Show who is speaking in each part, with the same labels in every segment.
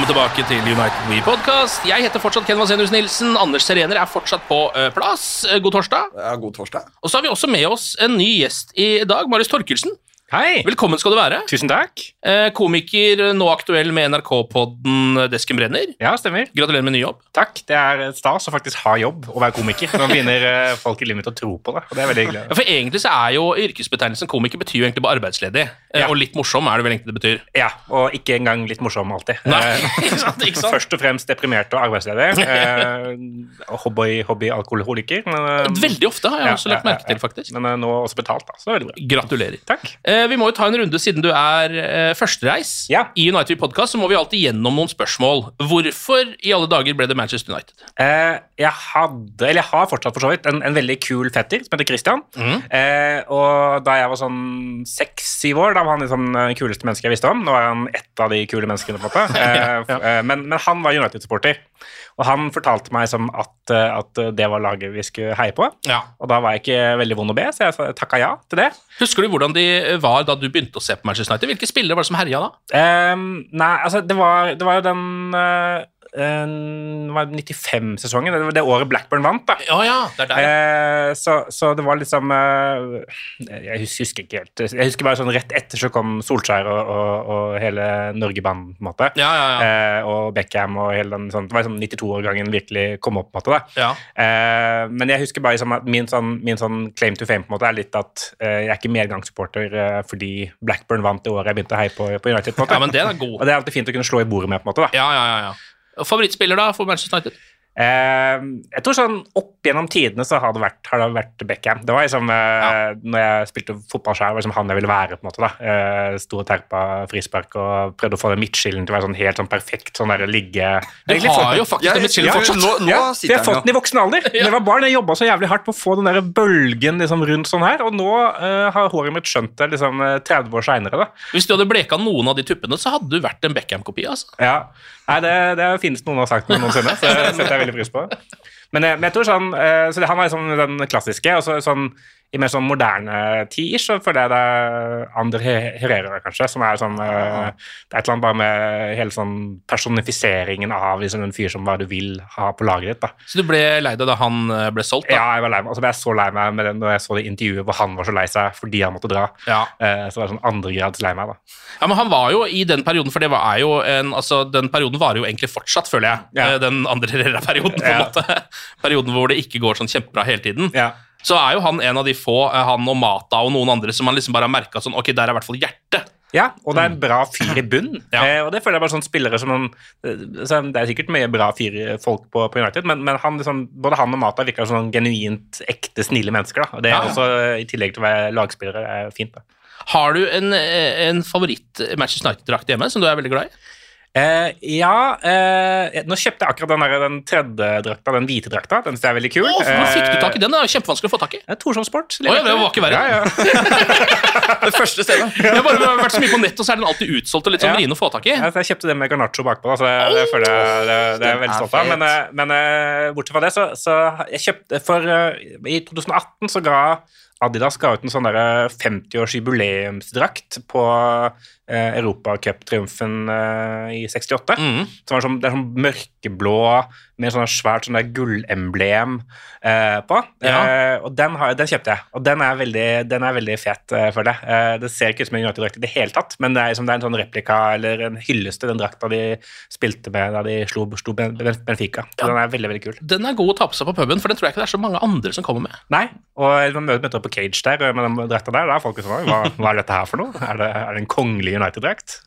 Speaker 1: Velkommen tilbake til United We Podcast. Jeg heter fortsatt Ken Vasenius Nilsen. Anders Serener er fortsatt på eh, plass. Eh, God torsdag.
Speaker 2: Ja, god torsdag.
Speaker 1: Og så har vi også med oss en ny gjest i dag, Marius Torkelsen.
Speaker 3: Hei!
Speaker 1: Velkommen skal du være.
Speaker 3: Tusen takk.
Speaker 1: Eh, Komiker, nå aktuell med NRK-podden Desken brenner.
Speaker 3: Ja, stemmer.
Speaker 1: Gratulerer med ny jobb.
Speaker 3: Takk. Det er stas å faktisk ha jobb og være komiker. Nå begynner eh, folk i livet mitt å tro på det, og det er veldig hyggelig.
Speaker 1: Ja, for egentlig så er jo yrkesbetegnelsen komiker betyr jo egentlig bare arbeidsledig. Eh,
Speaker 3: Ja.
Speaker 1: Og litt morsom er det vel egentlig det betyr.
Speaker 3: Ja, og ikke engang litt morsom alltid.
Speaker 1: Nei,
Speaker 3: Eh,
Speaker 1: ikke sant, ikke sant?
Speaker 3: Først og fremst deprimert og arbeidsledig. Eh, hobby, hobby alkoholiker. Eh,
Speaker 1: Veldig ofte har jeg
Speaker 3: ja,
Speaker 1: også lagt
Speaker 3: ja,
Speaker 1: merke
Speaker 3: ja,
Speaker 1: til, faktisk.
Speaker 3: Men eh, nå også betalt, da. Så det er veldig bra.
Speaker 1: Gratulerer.
Speaker 3: Takk.
Speaker 1: Eh, vi må jo ta en runde siden du er eh, førstereis
Speaker 3: Ja.
Speaker 1: i United Podcast, så må vi alltid gjennom noen spørsmål. Hvorfor i alle dager ble det Manchester United?
Speaker 3: Eh, jeg hadde, eller jeg har fortsatt for så vidt, en, en veldig kul fetter som heter Christian. Eh, og da jeg var sånn seks-syv år, da var han liksom det kuleste mennesket jeg visste om. Nå er han ett av de kule menneskene, på en måte. ja. men, men han var United-supporter. Og han fortalte meg som at, eh, at det var laget vi skulle heie på.
Speaker 1: Ja.
Speaker 3: Og da var jeg ikke veldig vond å be, så jeg takka ja til det.
Speaker 1: Husker du hvordan de var da du begynte å se på Manchester United? Hvilke spillere var det som herja da?
Speaker 3: Um, nei, altså, det var, det var jo den var 95-sesongen, det var det året Blackburn vant, da.
Speaker 1: Ja, ja, det er der.
Speaker 3: Eh, så, så det var liksom eh, Jeg hus- husker ikke helt Jeg husker bare sånn rett etter så kom Solskjær og, og, og hele Norge-banden, på en måte.
Speaker 1: Ja, ja, ja.
Speaker 3: Eh, og Beckham og hele den sånn Det var liksom 92-årgangen virkelig kom opp, på en måte. da.
Speaker 1: ja.
Speaker 3: Eh, men jeg husker bare liksom at min sånn, min sånn claim to fame på en måte er litt at eh, jeg er ikke medgangssupporter eh, fordi Blackburn vant det året jeg begynte å heie på, på United. på en måte.
Speaker 1: ja, men det er god.
Speaker 3: Og det er alltid fint å kunne slå i bordet med, på en måte. da.
Speaker 1: Ja, ja, ja, ja. Favorittspiller da for Manchester United?
Speaker 3: Eh, jeg tror sånn opp gjennom tidene så har det vært, har det vært Beckham. Det var liksom eh, Når jeg spilte fotball sjøl, var liksom han jeg ville være. på en måte da. Eh, Sto og terpa frispark og prøvde å få den midtskillen til å være sånn helt sånn perfekt. sånn der ligge...
Speaker 1: Du har
Speaker 3: fått-
Speaker 1: jo faktisk
Speaker 2: Ja,
Speaker 1: midtskillen
Speaker 2: ja,
Speaker 1: fortsatt.
Speaker 2: Nå, nå
Speaker 3: ja, jeg har fått den i voksen alder. Da jeg var barn, jeg jobba så jævlig hardt på å få den der bølgen liksom rundt sånn her, og nå eh, har håret mitt skjønt det liksom eh, 30 år seinere.
Speaker 1: Hvis du hadde bleka noen av de tuppene, så hadde du vært en Beckham-kopi. altså.
Speaker 3: Ja. Nei, det, det finnes noen har sagt noensinne, så det setter jeg veldig pris på. Men, jeg- men jeg tror sånn eh, Så han er liksom den klassiske, og så sånn i mer sånn moderne tid så føler jeg det er Andre He- Herrera, kanskje, som er sånn eh, Det er et eller annet bare med hele sånn personifiseringen av liksom, en fyr som hva du vil ha på laget ditt. da.
Speaker 1: Så du ble lei deg da han eh, ble solgt? da?
Speaker 3: Ja, jeg var lei meg. Og så ble jeg så lei meg med det, når jeg så det intervjuet hvor han var så lei seg fordi han måtte dra.
Speaker 1: Ja.
Speaker 3: Eh, så var jeg sånn andregrads lei meg, da.
Speaker 1: Ja, men han var jo i den perioden, for det var, jo en, altså, den perioden varer jo egentlig fortsatt, føler jeg.
Speaker 3: Ja.
Speaker 1: Den andre Herrera-perioden, på en måte. Perioden hvor det ikke går sånn kjempebra hele tiden.
Speaker 3: Ja.
Speaker 1: Så er jo han en av de få, eh, han og Mata og noen andre, som man liksom bare har merka sånn Ok, der er i hvert fall hjertet.
Speaker 3: Ja, og det er en bra fyr i bunn.
Speaker 1: Ja.
Speaker 3: eh, og det føler jeg bare sånn spillere som eh, så Det er sikkert mye bra fyr, folk på, på United, men, men han, liksom, både han og Mata virker som sånn genuint ekte, snille mennesker. da. Og det er
Speaker 1: Ja.
Speaker 3: også, I tillegg til å være lagspillere, er fint. da.
Speaker 1: Har du en, eh, en favoritt Manchester United-drakt hjemme som du er veldig glad i?
Speaker 3: Eh, ja eh, Nå kjøpte jeg akkurat den, der, den tredje drakta, den hvite drakta. Den synes jeg er veldig kul.
Speaker 1: Oh, hvor fikk du tak i den? Det er kjempevanskelig å få tak i.
Speaker 3: Eh, Torshov Sport.
Speaker 1: Oh, ja, det var ikke verre.
Speaker 3: Ja, ja.
Speaker 4: Det første stedet.
Speaker 1: Jeg har bare vært så mye på nett, og så er den alltid utsolgt og litt sånn vrien å få tak i.
Speaker 3: Ja, jeg kjøpte den med garnaccio bakpå, så det, det føler jeg det, det er jeg veldig stolt av. Men, eh, men eh, bortsett fra det, så, så jeg kjøpte For eh, i 2018 så ga Adidas ga ut en sånn derre 50-års jubileumsdrakt på eh, Europacuptriumfen eh, i 68.
Speaker 1: Mm.
Speaker 3: Var sånn, det er sånn mørkeblå med sånn svært sånn gullemblem eh, på.
Speaker 1: Ja.
Speaker 3: Eh, og den, har, den kjøpte jeg, og den er veldig, den er veldig fet, eh, føler jeg. Eh, det ser ikke ut som en United-drakt i det hele tatt, men det er, liksom, det er en sånn replika eller en hyllest til den drakta de spilte med da de slo, slo Ben- Ben- Benfica. Ja. den er veldig, veldig kul.
Speaker 1: Den er god å ta på seg på puben, for den tror jeg ikke det er så mange andre som kommer med.
Speaker 3: Nei, og man møter opp på Cage der med den drakta der, da er folk sånn hva, hva er dette her for noe? Er det, er det en kongelig United-drakt?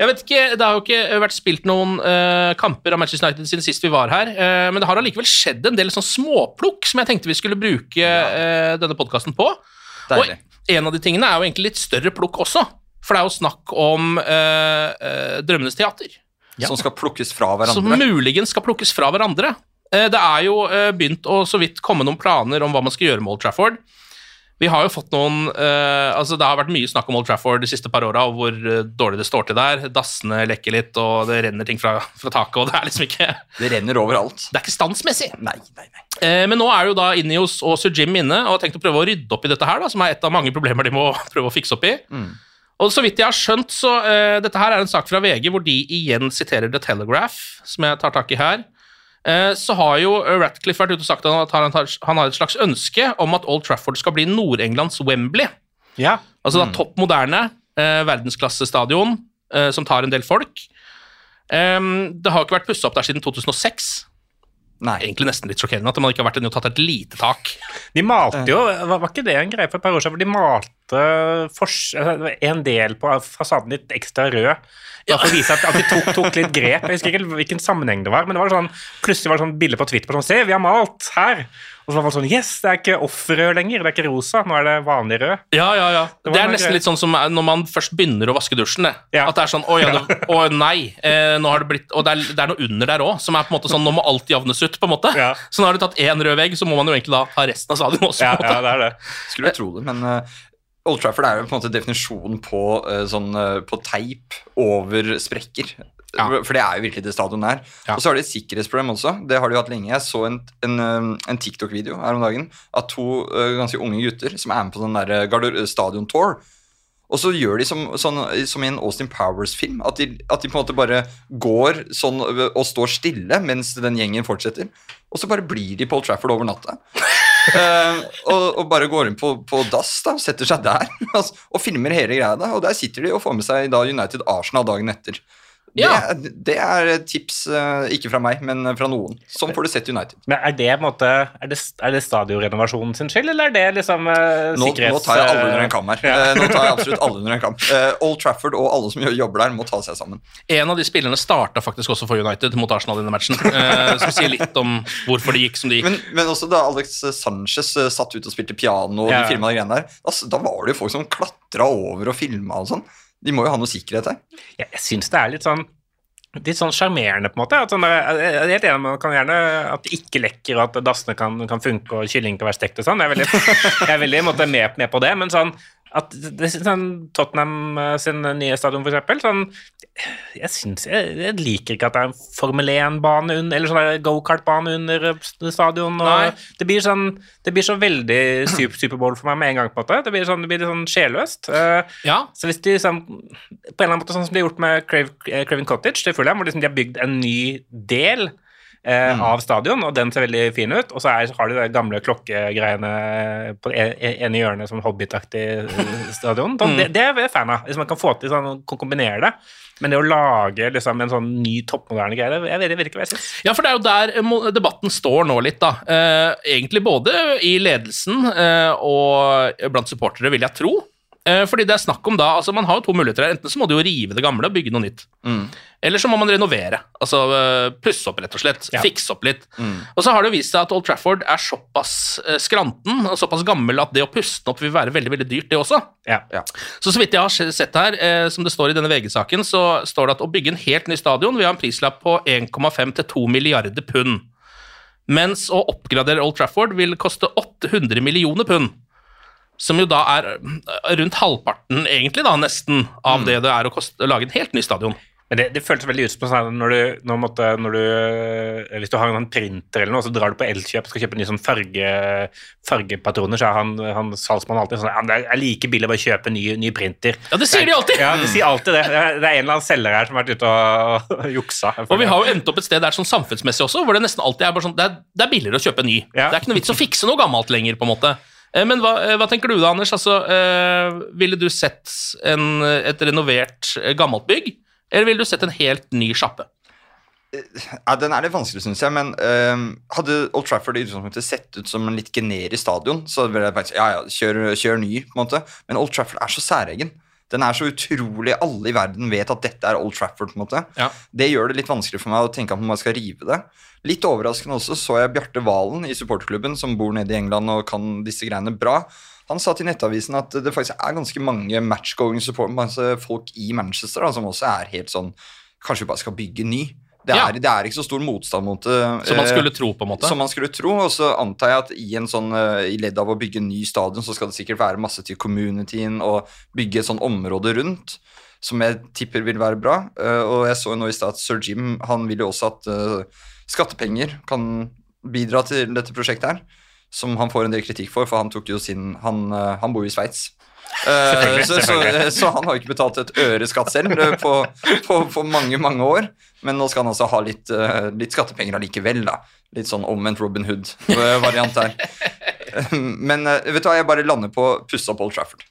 Speaker 1: Jeg vet ikke, Det har jo ikke vært spilt noen uh, kamper av Manchester United siden sist vi var her, eh, men det har allikevel skjedd en del sånn småplukk som jeg tenkte vi skulle bruke eh, denne podkasten på.
Speaker 4: Deilig.
Speaker 1: Og en av de tingene er jo egentlig litt større plukk også, for det er jo snakk om uh, Drømmenes teater.
Speaker 4: Som skal plukkes fra hverandre.
Speaker 1: Som muligens skal plukkes fra hverandre. Det er jo begynt å så vidt komme noen planer om hva man skal gjøre med Old Trafford. Vi har jo fått noen uh, altså Det har vært mye snakk om Old Trafford de siste par åra, og hvor uh, dårlig det står til der. Dassene lekker litt, og det renner ting fra, fra taket, og det er liksom ikke
Speaker 4: Det renner overalt.
Speaker 1: Det er ikke standsmessig.
Speaker 4: Nei, nei, nei.
Speaker 1: Uh, Men nå er jo da Inios og Sir Jim inne og har tenkt å prøve å rydde opp i dette her, da, som er et av mange problemer de må prøve å fikse opp i. Og så vidt jeg har skjønt, så dette her er en sak fra VG hvor de igjen siterer The Telegraph, som jeg tar tak i her. Eh, så har jo Ratcliffe vært ute og sagt at han har, et slags ønske om at Old Trafford skal bli Nord-Englands Wembley.
Speaker 3: Ja.
Speaker 1: Altså da topp moderne, eh, verdensklassestadion eh, som tar en del folk. Det har ikke vært pussa opp der siden 2006.
Speaker 4: Nei.
Speaker 1: Egentlig nesten litt sjokkerende at man ikke har vært inne og tatt et lite tak.
Speaker 3: De malte jo, var, var ikke det en greie for et par år siden, for de malte altså, en del på fasaden litt ekstra rød, bare for å vise at, at de tok, tok litt grep. Jeg husker ikke hvilken sammenheng det var, men det var sånn, plutselig var det sånn bilde på Twitter på sånn, se, vi har malt her. Og så var det sånn, yes, det er ikke offerrød lenger, det er ikke rosa, nå er det vanlig rød.
Speaker 1: Ja, ja, ja.
Speaker 3: Det
Speaker 1: Det, er nesten
Speaker 3: greier.
Speaker 1: litt sånn som når man først begynner å vaske dusjen. Det.
Speaker 3: Ja.
Speaker 1: At det er sånn Å, ja, det, å nei, eh, nå har det blitt Og det er, det er noe under der òg, som er på en måte sånn Nå må alt jevnes ut, på en måte.
Speaker 3: Ja.
Speaker 1: Så nå har du tatt én rød vegg, så må man jo egentlig da ha resten av stadion også.
Speaker 3: Ja,
Speaker 1: på en måte.
Speaker 3: ja, det er det.
Speaker 4: Skulle tro det, men eh, Old Trafford er jo på en måte definisjonen på, eh, sånn, eh, på teip over sprekker.
Speaker 1: Ja.
Speaker 4: For det er jo virkelig det stadionet er.
Speaker 1: Ja.
Speaker 4: Og så har de et sikkerhetsproblem også. Det har de jo hatt lenge. Jeg så en, en, eh, en TikTok-video her om dagen av to ganske unge gutter som er med på den der garder- stadion-tour. Og så gjør de som, sånn, som i en Austin Powers-film, at, de- at de på en måte bare går sånn og står stille mens den gjengen fortsetter. Og så bare blir de på Old Trafford over natta. Eh, og, og bare går inn på, på dass da, setter seg der og filmer hele greia. da, Og der sitter de og får med seg da United Arsenal dagen etter.
Speaker 1: Ja.
Speaker 4: Det, det er et tips, eh, ikke fra meg, men fra noen. Sånn får du sett United.
Speaker 3: Men er det måte, er det, er det stadionrenovasjonen sin skyld, eller er det liksom uh,
Speaker 4: Nå,
Speaker 3: sikkerhets...
Speaker 4: nå tar jeg alle under en kam her.
Speaker 3: Ja.
Speaker 4: Eh, Nå tar jeg absolutt alle under en kam. Uh, Old Trafford og alle som jobber der, må ta seg sammen.
Speaker 1: En av de spillerne starta faktisk også for United mot Arsenal i denne matchen. uh, som sier litt om hvorfor det gikk som det gikk.
Speaker 4: Men, men også da Alex Sanchez eh, satt ut og spilte piano, og
Speaker 3: Ja.
Speaker 4: de filma de greiene der, da, da var det jo folk som klatra over og filma og sånn. De må jo ha noe sikkerhet her.
Speaker 3: Jeg, jeg syns det er litt sånn Litt sånn sjarmerende, på en måte. At sånn, jeg er helt enig med kan gjerne at det ikke lekker, og at dassene kan, kan funke, og kylling kan være stekt og sånn. Jeg er veldig, jeg er veldig måte, med, med på det, men sånn at det, sånn, Tottenham eh, sin nye stadion, for eksempel, sånn jeg, jeg, jeg liker ikke at det er en Formel 1-bane under, eller sånn gokart-bane under eh, stadion. Og det, blir sånn, det blir så veldig Super- Superbowl for meg med en gang. på en måte. Det blir, sånn, det blir sånn sjelløst. Eh,
Speaker 1: Ja,
Speaker 3: så hvis de sånn, på en eller annen måte sånn som de har gjort med Crave, Craven Cottage til Fulham, hvor liksom de har bygd en ny del eh, av stadion, og den ser veldig fin ut, og så er, har de de gamle klokkegreiene på det ene hjørnet som hobbytaktig eh, stadion. Sånn, det, det er jeg fan av. Hvis man kan få til sånn, kombinere det. Men det å lage liksom, en sånn ny, toppmoderne greie, det jeg vet, ikke hva jeg syns.
Speaker 1: Ja, for det er jo der eh, debatten står nå litt, da. Eh, egentlig både i ledelsen eh, og blant supportere, vil jeg tro. Eh, fordi det er snakk om da, altså Man har jo to muligheter her. Enten så må du jo rive det gamle og bygge noe nytt. Eller så må man renovere. Altså øh, pusse opp, rett og slett. Fikse opp litt. Og så har det vist seg at Old Trafford er såpass øh, skranten og såpass gammel at det å puste den opp vil være veldig veldig dyrt, det også.
Speaker 3: Ja.
Speaker 1: Så så vidt jeg har sett her, eh, som det står i denne VG-saken, så står det at å bygge en helt ny stadion vil ha en prislapp på 1,5 til 2 milliarder pund. Mens å oppgradere Old Trafford vil koste 800 millioner pund. Som jo da er øh, rundt halvparten, egentlig, da, nesten, av det det er å, koste, å lage en helt ny stadion.
Speaker 3: Men det, det føltes veldig ut som sånn når du, når, måtte, når du eh, Hvis du har en printer eller noe, så drar du på Elkjøp og skal kjøpe nye sånn farge, fargepatroner, så er han, han salgsmannen alltid sånn ja, Det er like billig å bare kjøpe ny, ny printer.
Speaker 1: Ja, det sier de alltid!
Speaker 3: Ja, de sier alltid det. Det er, en eller annen selger her som har vært ute og, og juksa.
Speaker 1: Og vi har jo endt opp et sted der sånn samfunnsmessig også, hvor det nesten alltid er bare sånn Det er, det er billigere å kjøpe en ny. Det er ikke noe vits å fikse noe gammelt lenger, på en måte. Eh, Men hva, eh, hva tenker du da, Anders? Altså, eh, ville du sett en, et renovert gammelt bygg, eller ville du sett en helt ny sjappe?
Speaker 4: Ja, Den er litt vanskelig, syns jeg. Men øhm, hadde Old Trafford i utgangspunktet sett ut som en litt generisk stadion, så ville jeg faktisk ja, ja, kjør, kjør ny, på en måte. Men Old Trafford er så særegen. Den er så utrolig Alle i verden vet at dette er Old Trafford. på en måte.
Speaker 1: Ja.
Speaker 4: Det gjør det litt vanskelig for meg å tenke at man skal rive det. Litt overraskende også så jeg Bjarte Valen i supporterklubben, som bor nede i England og kan disse greiene bra. Han sa til Nettavisen at det faktisk er ganske mange matchgoing folk i Manchester da, som også er helt sånn Kanskje vi bare skal bygge ny. Det
Speaker 1: Ja.
Speaker 4: er, det er ikke så stor motstand mot det.
Speaker 1: Som man
Speaker 4: eh,
Speaker 1: skulle tro, på en måte.
Speaker 4: som man skulle tro, og så antar jeg at i en sånn eh, i ledd av å bygge en ny stadion, så skal det sikkert være masse til communityen og bygge et sånn område rundt, som jeg tipper vil være bra. Eh, og jeg så jo nå i stad at sir Jim han vil jo også at eh, skattepenger kan bidra til dette prosjektet her, som han får en del kritikk for, for han sin Han, eh, han bor i Sveits. Eh, så, så, så han har ikke betalt et øre skatt selv eh, på, på, på mange, mange år. Men nå skal han altså ha litt, eh, litt skattepenger allikevel, da. Litt sånn omvendt Robin Hood-variant her. Men vet du hva, jeg bare lander på pusse opp Old Trafford.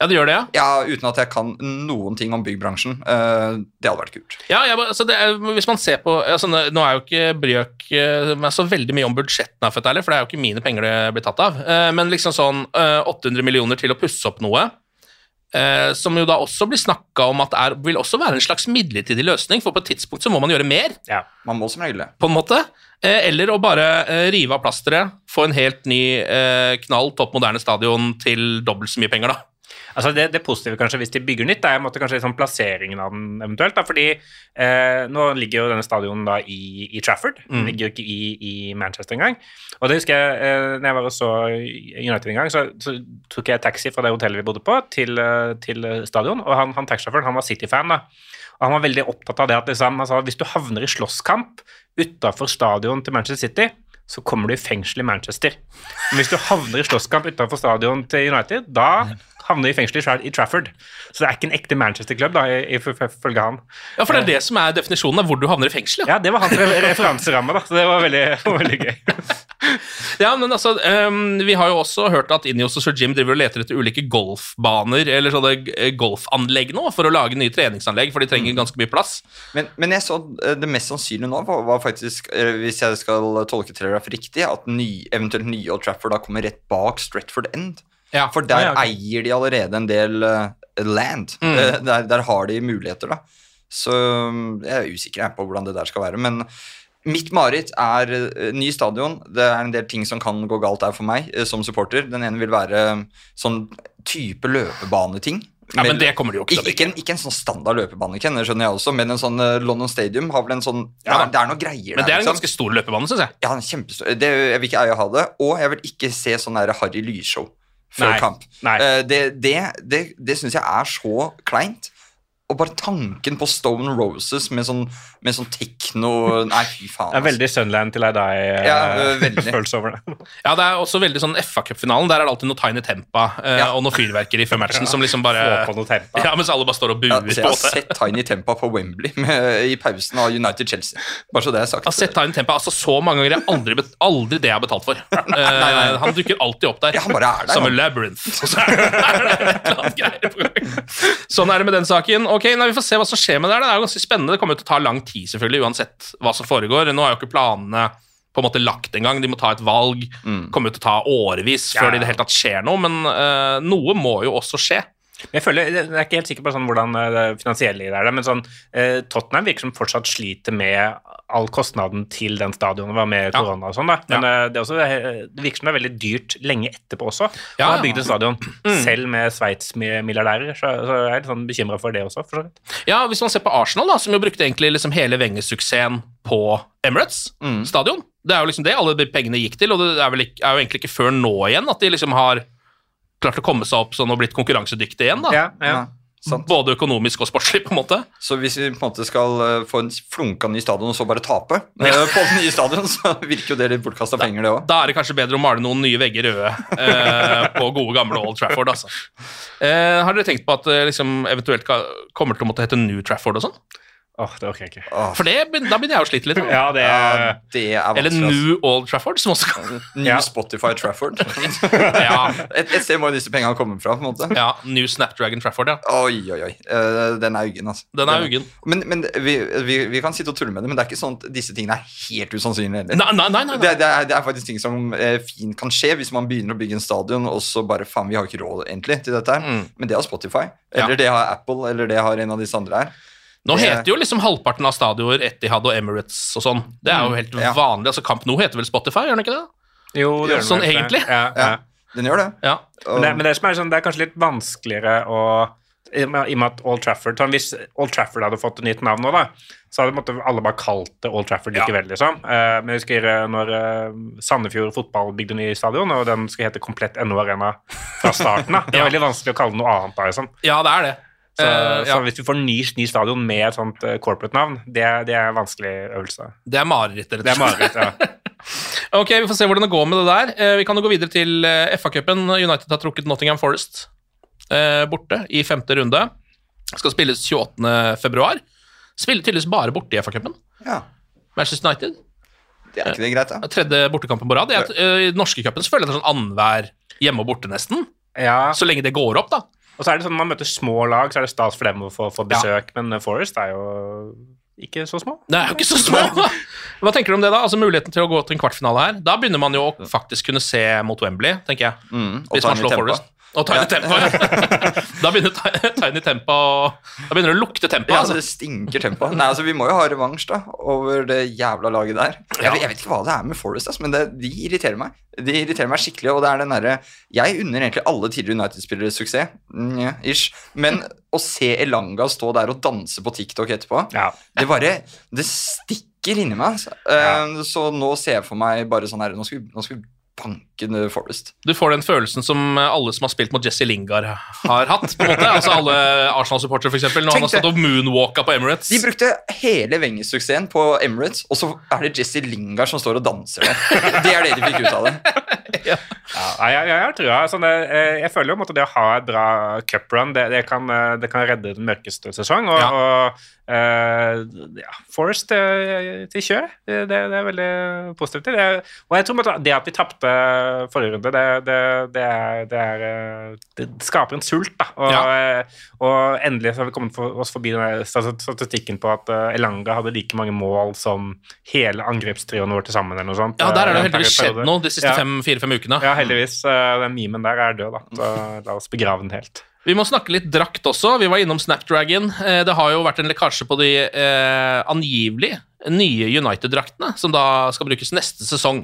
Speaker 1: Ja, det gjør det, ja.
Speaker 4: Ja, Uten at jeg kan noen ting om byggbransjen. Eh, det hadde vært kult.
Speaker 1: Ja, ja altså det er, Hvis man ser på altså Nå er jo ikke Brøk eh, meg så veldig mye om budsjettene, for, det er jo ikke mine penger det blir tatt av. Eh, Men liksom sånn eh, 800 millioner til å pusse opp noe, eh, som jo da også blir snakka om at er, vil også være en slags midlertidig løsning, for på et tidspunkt så må man gjøre mer,
Speaker 3: Ja.
Speaker 4: Man må som regel
Speaker 1: på en måte. Eller å bare rive av plasteret, få en helt ny knall, topp moderne stadion til dobbelt så mye penger, da.
Speaker 3: Altså det, det positive kanskje hvis de bygger nytt, er måtte kanskje liksom plasseringen av den eventuelt. Da, fordi eh, nå ligger jo denne stadionen da i, i Trafford, den ligger jo ikke i, i Manchester engang. Og det husker jeg eh, når jeg var og så United en gang, så, så tok jeg taxi fra det hotellet vi bodde på, til, eh, til stadion. Og han, han taxisjåføren han var City-fan. da, og han var veldig opptatt av det at liksom, sa, hvis du havner i slåsskamp utafor stadion til Manchester City, så kommer du i fengsel i Manchester. Men hvis du havner i slåsskamp utenfor stadion til United, da havner i fengsel i Trafford. Så det er ikke en ekte Manchester-klubb, da, i- ifølge han.
Speaker 1: Ja, For det er det som er definisjonen av hvor du havner i fengsel. Ja,
Speaker 3: Ja, det var hans referanseramme, da, så det var veldig, veldig gøy.
Speaker 1: Ja, men altså, um, Vi har jo også hørt at Ineos og Sir Jim driver og leter etter ulike golfbaner eller sånne eh, golfanlegg nå for å lage nye treningsanlegg, for de trenger ganske mye plass.
Speaker 4: Men, men jeg så eh, det mest sannsynlige nå var, var faktisk, eh, hvis jeg skal tolke Telegraph riktig, at ny, eventuelt nye Old Trafford da kommer rett bak Stretford End.
Speaker 1: Ja,
Speaker 4: For der
Speaker 3: Ja, ja, ok.
Speaker 4: eier de allerede en del uh, land.
Speaker 1: Mm.
Speaker 4: Eh, der, der har de muligheter, da. Så mm, jeg er usikker jeg, på hvordan det der skal være. Men mitt mareritt er uh, ny stadion. Det er en del ting som kan gå galt der for meg som supporter. Den ene vil være eh, sånn type løpebaneting.
Speaker 1: Ja, men det kommer de jo ikke til å
Speaker 4: ikke, ikke, en, ikke en sånn standard løpebane, Ken, skjønner jeg også, men en sånn London Stadium har vel en sånn
Speaker 1: Ja,
Speaker 4: det,
Speaker 1: er,
Speaker 4: Det er noe greier
Speaker 1: Men det er en
Speaker 4: liksom.
Speaker 1: ganske stor løpebane, syns jeg.
Speaker 4: Ja, en kjempestor det, Jeg vil ikke eie ha det. Og jeg vil ikke se sånn Harry Lysshow før
Speaker 3: Nei,
Speaker 4: kamp.
Speaker 3: nei.
Speaker 4: Eh, det det, det, det syns jeg er så kleint. Og bare tanken på Stone Roses med sånn, med sånn tekno Nei, fy faen.
Speaker 3: Det er veldig Sunland til ei deg-følelse
Speaker 4: Ja,
Speaker 3: over det.
Speaker 1: Ja, Det er også veldig sånn FA Cup-finalen. Der er det alltid noe Tiny Tempa eh,
Speaker 4: Ja.
Speaker 1: og noe fyrverkeri før matchen som liksom bare
Speaker 3: Få på noe tempa.
Speaker 1: Ja, Mens alle bare står og buer.
Speaker 4: Ja,
Speaker 1: på
Speaker 4: så jeg har sett Tiny Tempa på Wembley med, i pausen av United-Chelsea. Bare så det er sagt.
Speaker 1: Jeg har sett Tiny Tempa altså så mange ganger. Jeg aldri, bet aldri det jeg har betalt for. Eh, han dukker alltid opp der.
Speaker 4: Ja, han bare er der,
Speaker 1: Som en labyrinth. Så er det er det et eller annet greier på gang. Sånn er det med den saken. Ok, nei, Vi får se hva som skjer med det. her. Det er jo ganske spennende. Det kommer til å ta lang tid, selvfølgelig, uansett hva som foregår. Nå er jo ikke planene på en måte lagt engang. De må ta et valg.
Speaker 4: Mm.
Speaker 1: kommer til å ta årevis
Speaker 3: Ja,
Speaker 1: før det i det hele tatt skjer noe, men uh, noe må jo også skje.
Speaker 3: Jeg føler, jeg er ikke helt sikker på sånn hvordan eh, det finansielle det er, men sånn, eh, Tottenham virker som fortsatt sliter med all kostnaden til den stadionet var med korona og sånn. da. Men ja. det, er også, eh, det virker som det er veldig dyrt lenge etterpå også.
Speaker 1: Ja,
Speaker 3: å ha bygd et stadion, selv med Sveits-milliardærer. Så, så jeg er litt sånn bekymra for det også. for så vidt.
Speaker 1: Ja, Hvis man ser på Arsenal, da, som jo brukte egentlig liksom hele Wenger-suksessen på Emirates stadion Det er jo liksom det alle de pengene gikk til, og det er, ikke, er jo egentlig ikke før nå igjen at de liksom har klart å komme seg opp sånn og blitt konkurransedyktig igjen. da.
Speaker 3: Ja, ja.
Speaker 4: Sant.
Speaker 1: Både økonomisk og sportslig, på en måte.
Speaker 4: Så hvis vi på en måte skal eh, få en flunka ny stadion og så bare tape ja. på den nye stadion, så virker jo det litt bortkasta penger, det òg.
Speaker 1: Da er det kanskje bedre å male noen nye vegger røde eh, på gode, gamle Old Trafford. altså. Eh, har dere tenkt på at det liksom, eventuelt kommer til å måtte hete New Trafford og sånn?
Speaker 3: Åh, det orker jeg ikke.
Speaker 1: For det, da begynner jeg å slite litt.
Speaker 3: Ja, det
Speaker 4: Ja, det er
Speaker 1: Eller. New Old Trafford, som også kan.
Speaker 4: New
Speaker 3: Ja.
Speaker 4: Spotify Trafford.
Speaker 1: Ja,
Speaker 4: Et, et sted må jo disse pengene komme fra. på en måte.
Speaker 1: ja New Snapdragon Trafford, ja.
Speaker 4: Oi, oi, oi. Eh, den er uggen, altså.
Speaker 1: Den er uggen.
Speaker 4: Men, men vi, vi, vi kan sitte og tulle med det, men det er ikke sånn at disse tingene er helt usannsynlige heller.
Speaker 1: Nei, nei, nei. nei,
Speaker 4: Det, det, er, det er faktisk ting som eh, fint kan skje hvis man begynner å bygge en stadion, og så bare faen, vi har ikke råd egentlig til dette her.
Speaker 1: Mm.
Speaker 4: Men det har Spotify,
Speaker 1: Ja.
Speaker 4: eller det har Apple, eller det har en av disse andre her.
Speaker 1: Nå
Speaker 4: det-
Speaker 1: heter jo liksom halvparten av stadioner Etihad og Emirates og sånn. Det er jo helt
Speaker 4: Ja.
Speaker 1: vanlig. altså Camp Nou heter vel Spotify, gjør den ikke det?
Speaker 3: Jo, det gjør
Speaker 1: Sånn
Speaker 3: den
Speaker 1: egentlig.
Speaker 3: Ja, ja.
Speaker 4: Ja, den gjør det.
Speaker 1: Ja.
Speaker 4: Og,
Speaker 3: Men, det, men det, som er sånn, det er kanskje litt vanskeligere å i og med at Old Trafford sånn, Hvis Old Trafford hadde fått et nytt navn nå, da, så hadde måtte alle bare kalt det Old Trafford likevel. liksom. Eh, men jeg husker eh, når eh, Sandefjord fotball bygde ny stadion, og den skal hete Komplett NO Arena fra starten av. Det er
Speaker 1: Ja.
Speaker 3: veldig vanskelig å kalle det noe annet da. liksom.
Speaker 1: ja, det er det.
Speaker 3: Så,
Speaker 1: uh, ja.
Speaker 3: så hvis du får ny, ny stadion med et sånt eh, corporate-navn, det, det er en vanskelig øvelse.
Speaker 1: Det er marerittet,
Speaker 3: Det er mareritt, ja.
Speaker 1: Ok, Vi får se hvordan det går med det der. Eh, Vi kan jo gå videre til FA-cupen. United har trukket Nottingham Forest eh, borte i femte runde. Skal spilles 28. februar. Spiller tydeligvis bare borte i FA-cupen.
Speaker 4: ja,
Speaker 1: Manchester United.
Speaker 4: det er ikke det greit, da?
Speaker 1: Tredje bortekampen på rad. I den norske cupen føler jeg det er sånn annenhver hjemme og borte, nesten.
Speaker 3: ja.
Speaker 1: Så lenge det går opp, da.
Speaker 3: Og så er det sånn når man møter små lag, så er det stas for dem å få, få besøk, men eh, Forest er jo ikke så små.
Speaker 1: Det er jo ikke så små. Hva tenker du om det, da? Altså Muligheten til å gå til en kvartfinale her. Da begynner man jo å faktisk kunne se mot Wembley, tenker jeg.
Speaker 4: Mm,
Speaker 1: Hvis man slår. Forest. Og Tiny ja. da begynner Ti- Tiny Tempo Da begynner det å lukte tempo.
Speaker 4: Ja,
Speaker 1: altså.
Speaker 4: det stinker tempo. Nei, altså, Vi må jo ha revansj da, over det jævla laget der. Jeg, vet- jeg vet ikke hva det er med Forest, altså, men det, de irriterer meg. De irriterer meg skikkelig, og det er den derre Jeg unner egentlig alle tidligere United-spillere suksess, Nja, ish. men å se Elanga stå der og danse på TikTok etterpå,
Speaker 3: Ja.
Speaker 4: det bare Det stikker inni meg. Altså. Eh, Så nå ser jeg for meg bare sånn her Nå skal vi, nå skal vi banke forrest. Forest.
Speaker 1: Du får den følelsen som alle som har spilt mot Jesse Lingard, har hatt. på en måte. Altså Alle Arsenal-supportere, f.eks. Når han har stått og moonwalka på Emirates.
Speaker 4: De brukte hele Wenger-suksessen på Emirates, og så er det Jesse Lingard som står og danser der. Det er det de fikk ut av det.
Speaker 3: Ja, ja. jeg, jeg, jeg tror jeg, sånn, det- eh, jeg føler jo på det å ha et bra cuprun, det, det, kan, eh, det kan redde den mørkeste sesong. Og,
Speaker 1: Ja.
Speaker 3: og Uh, ja, Forest eh, til kjør, det, det, er veldig positivt. Det, og jeg tror det at vi tapte forrige runde, det, det, det, er, det, er, eh, det skaper en sult. da. Og, ja. og endelig så har vi kommet for, oss forbi den statistikken på at eh, Elanga hadde like mange mål som hele angrepstrioen vår til sammen. eller noe sånt.
Speaker 1: Ja, der er det
Speaker 3: eh,
Speaker 1: heldigvis skjedd noe de siste
Speaker 3: Ja.
Speaker 1: fem- fire-fem ukene.
Speaker 3: Ja, heldigvis. eh, Den memen der er død, da. Så la oss begrave den helt.
Speaker 1: Vi må snakke litt drakt også. Vi var innom Snapdragon. Eh, Det har jo vært en lekkasje på de eh, angivelig nye United-draktene, som da skal brukes neste sesong.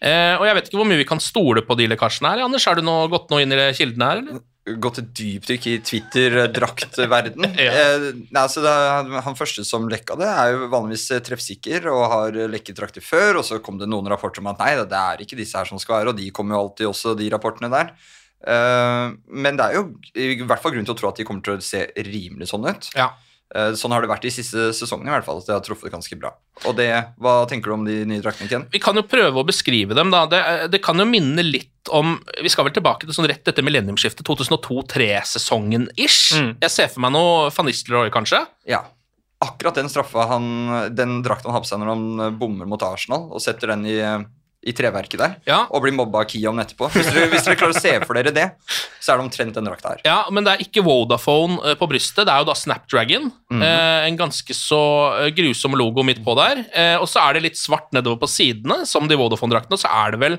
Speaker 1: Eh, og jeg vet ikke hvor mye vi kan stole på de lekkasjene her. Anders, har du nå gått noe inn i kildene her, eller?
Speaker 4: Gått et dypdykk i Twitter-draktverden.
Speaker 1: Ja.
Speaker 4: eh, nei, altså er, han første som lekka det, er jo vanligvis eh, treffsikker og har eh, lekket drakter før, og så kom det noen rapporter om at nei, det er ikke disse her som skal være, og de kommer jo alltid også, de rapportene der. Eh, men det er jo i hvert fall grunn til å tro at de kommer til å se rimelig sånn ut.
Speaker 1: Ja.
Speaker 4: Eh, sånn har det vært de siste sesongene i hvert fall, at det har truffet ganske bra. Og det, hva tenker du om de nye draktene, Ken?
Speaker 1: Vi kan jo prøve å beskrive dem, da. Det, det kan jo minne litt om Vi skal vel tilbake til sånn rett etter millenniumsskiftet, 2002-3-sesongen ish.
Speaker 3: Mm.
Speaker 1: Jeg ser for meg noe Van Nistelrooy, kanskje.
Speaker 4: Ja. Akkurat den straffa han, den drakten han har på seg når han bommer mot Arsenal og setter den i, i treverket der,
Speaker 1: Ja.
Speaker 4: og blir mobba av Kion etterpå. Hvis dere, hvis dere klarer å se for dere det, så er det omtrent den drakta her.
Speaker 1: Ja, men det er ikke Vodafone eh, på brystet, det er jo da Snapdragon.
Speaker 4: Mhm.
Speaker 1: Eh, en ganske så eh, grusom logo midt på der. Eh, og så er det litt svart nedover på sidene, som de Vodafone-draktene. Og så er det vel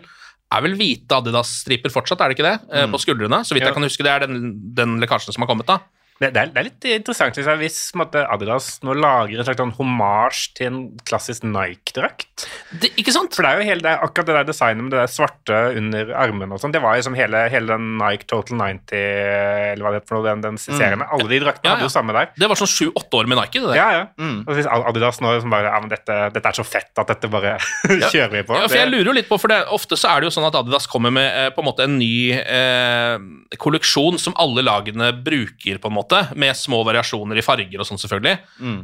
Speaker 1: er vel hvite Adidas-striper fortsatt, er det ikke det? Eh, På skuldrene. Så vidt
Speaker 3: Ja.
Speaker 1: jeg kan huske, det er den, den lekkasjen som har kommet, da.
Speaker 3: Det, det, er, det er litt interessant jeg, hvis måtte, Adidas nå lager en slags sånn hommage til en klassisk Nike-drakt.
Speaker 1: Ikke sant?
Speaker 3: For det er jo hele, det er akkurat det der designet med det der svarte under armen og sånn. Det var jo som hele, hele den Nike Total 90, eller hva det heter for noe, den, den serien. Alle de draktene
Speaker 1: Ja,
Speaker 3: hadde jo samme der.
Speaker 1: Det var sånn sju-åtte år med Nike, det der.
Speaker 3: Ja, ja. Og hvis Adidas nå liksom bare Ja, men dette, dette er så fett at dette bare kjører vi på.
Speaker 1: Ja, for jeg lurer jo litt på, for det, Ofte så er det jo sånn at Adidas kommer med eh, på en måte en ny eh, kolleksjon som alle lagene bruker, på en måte, med små variasjoner i farger og sånn, selvfølgelig.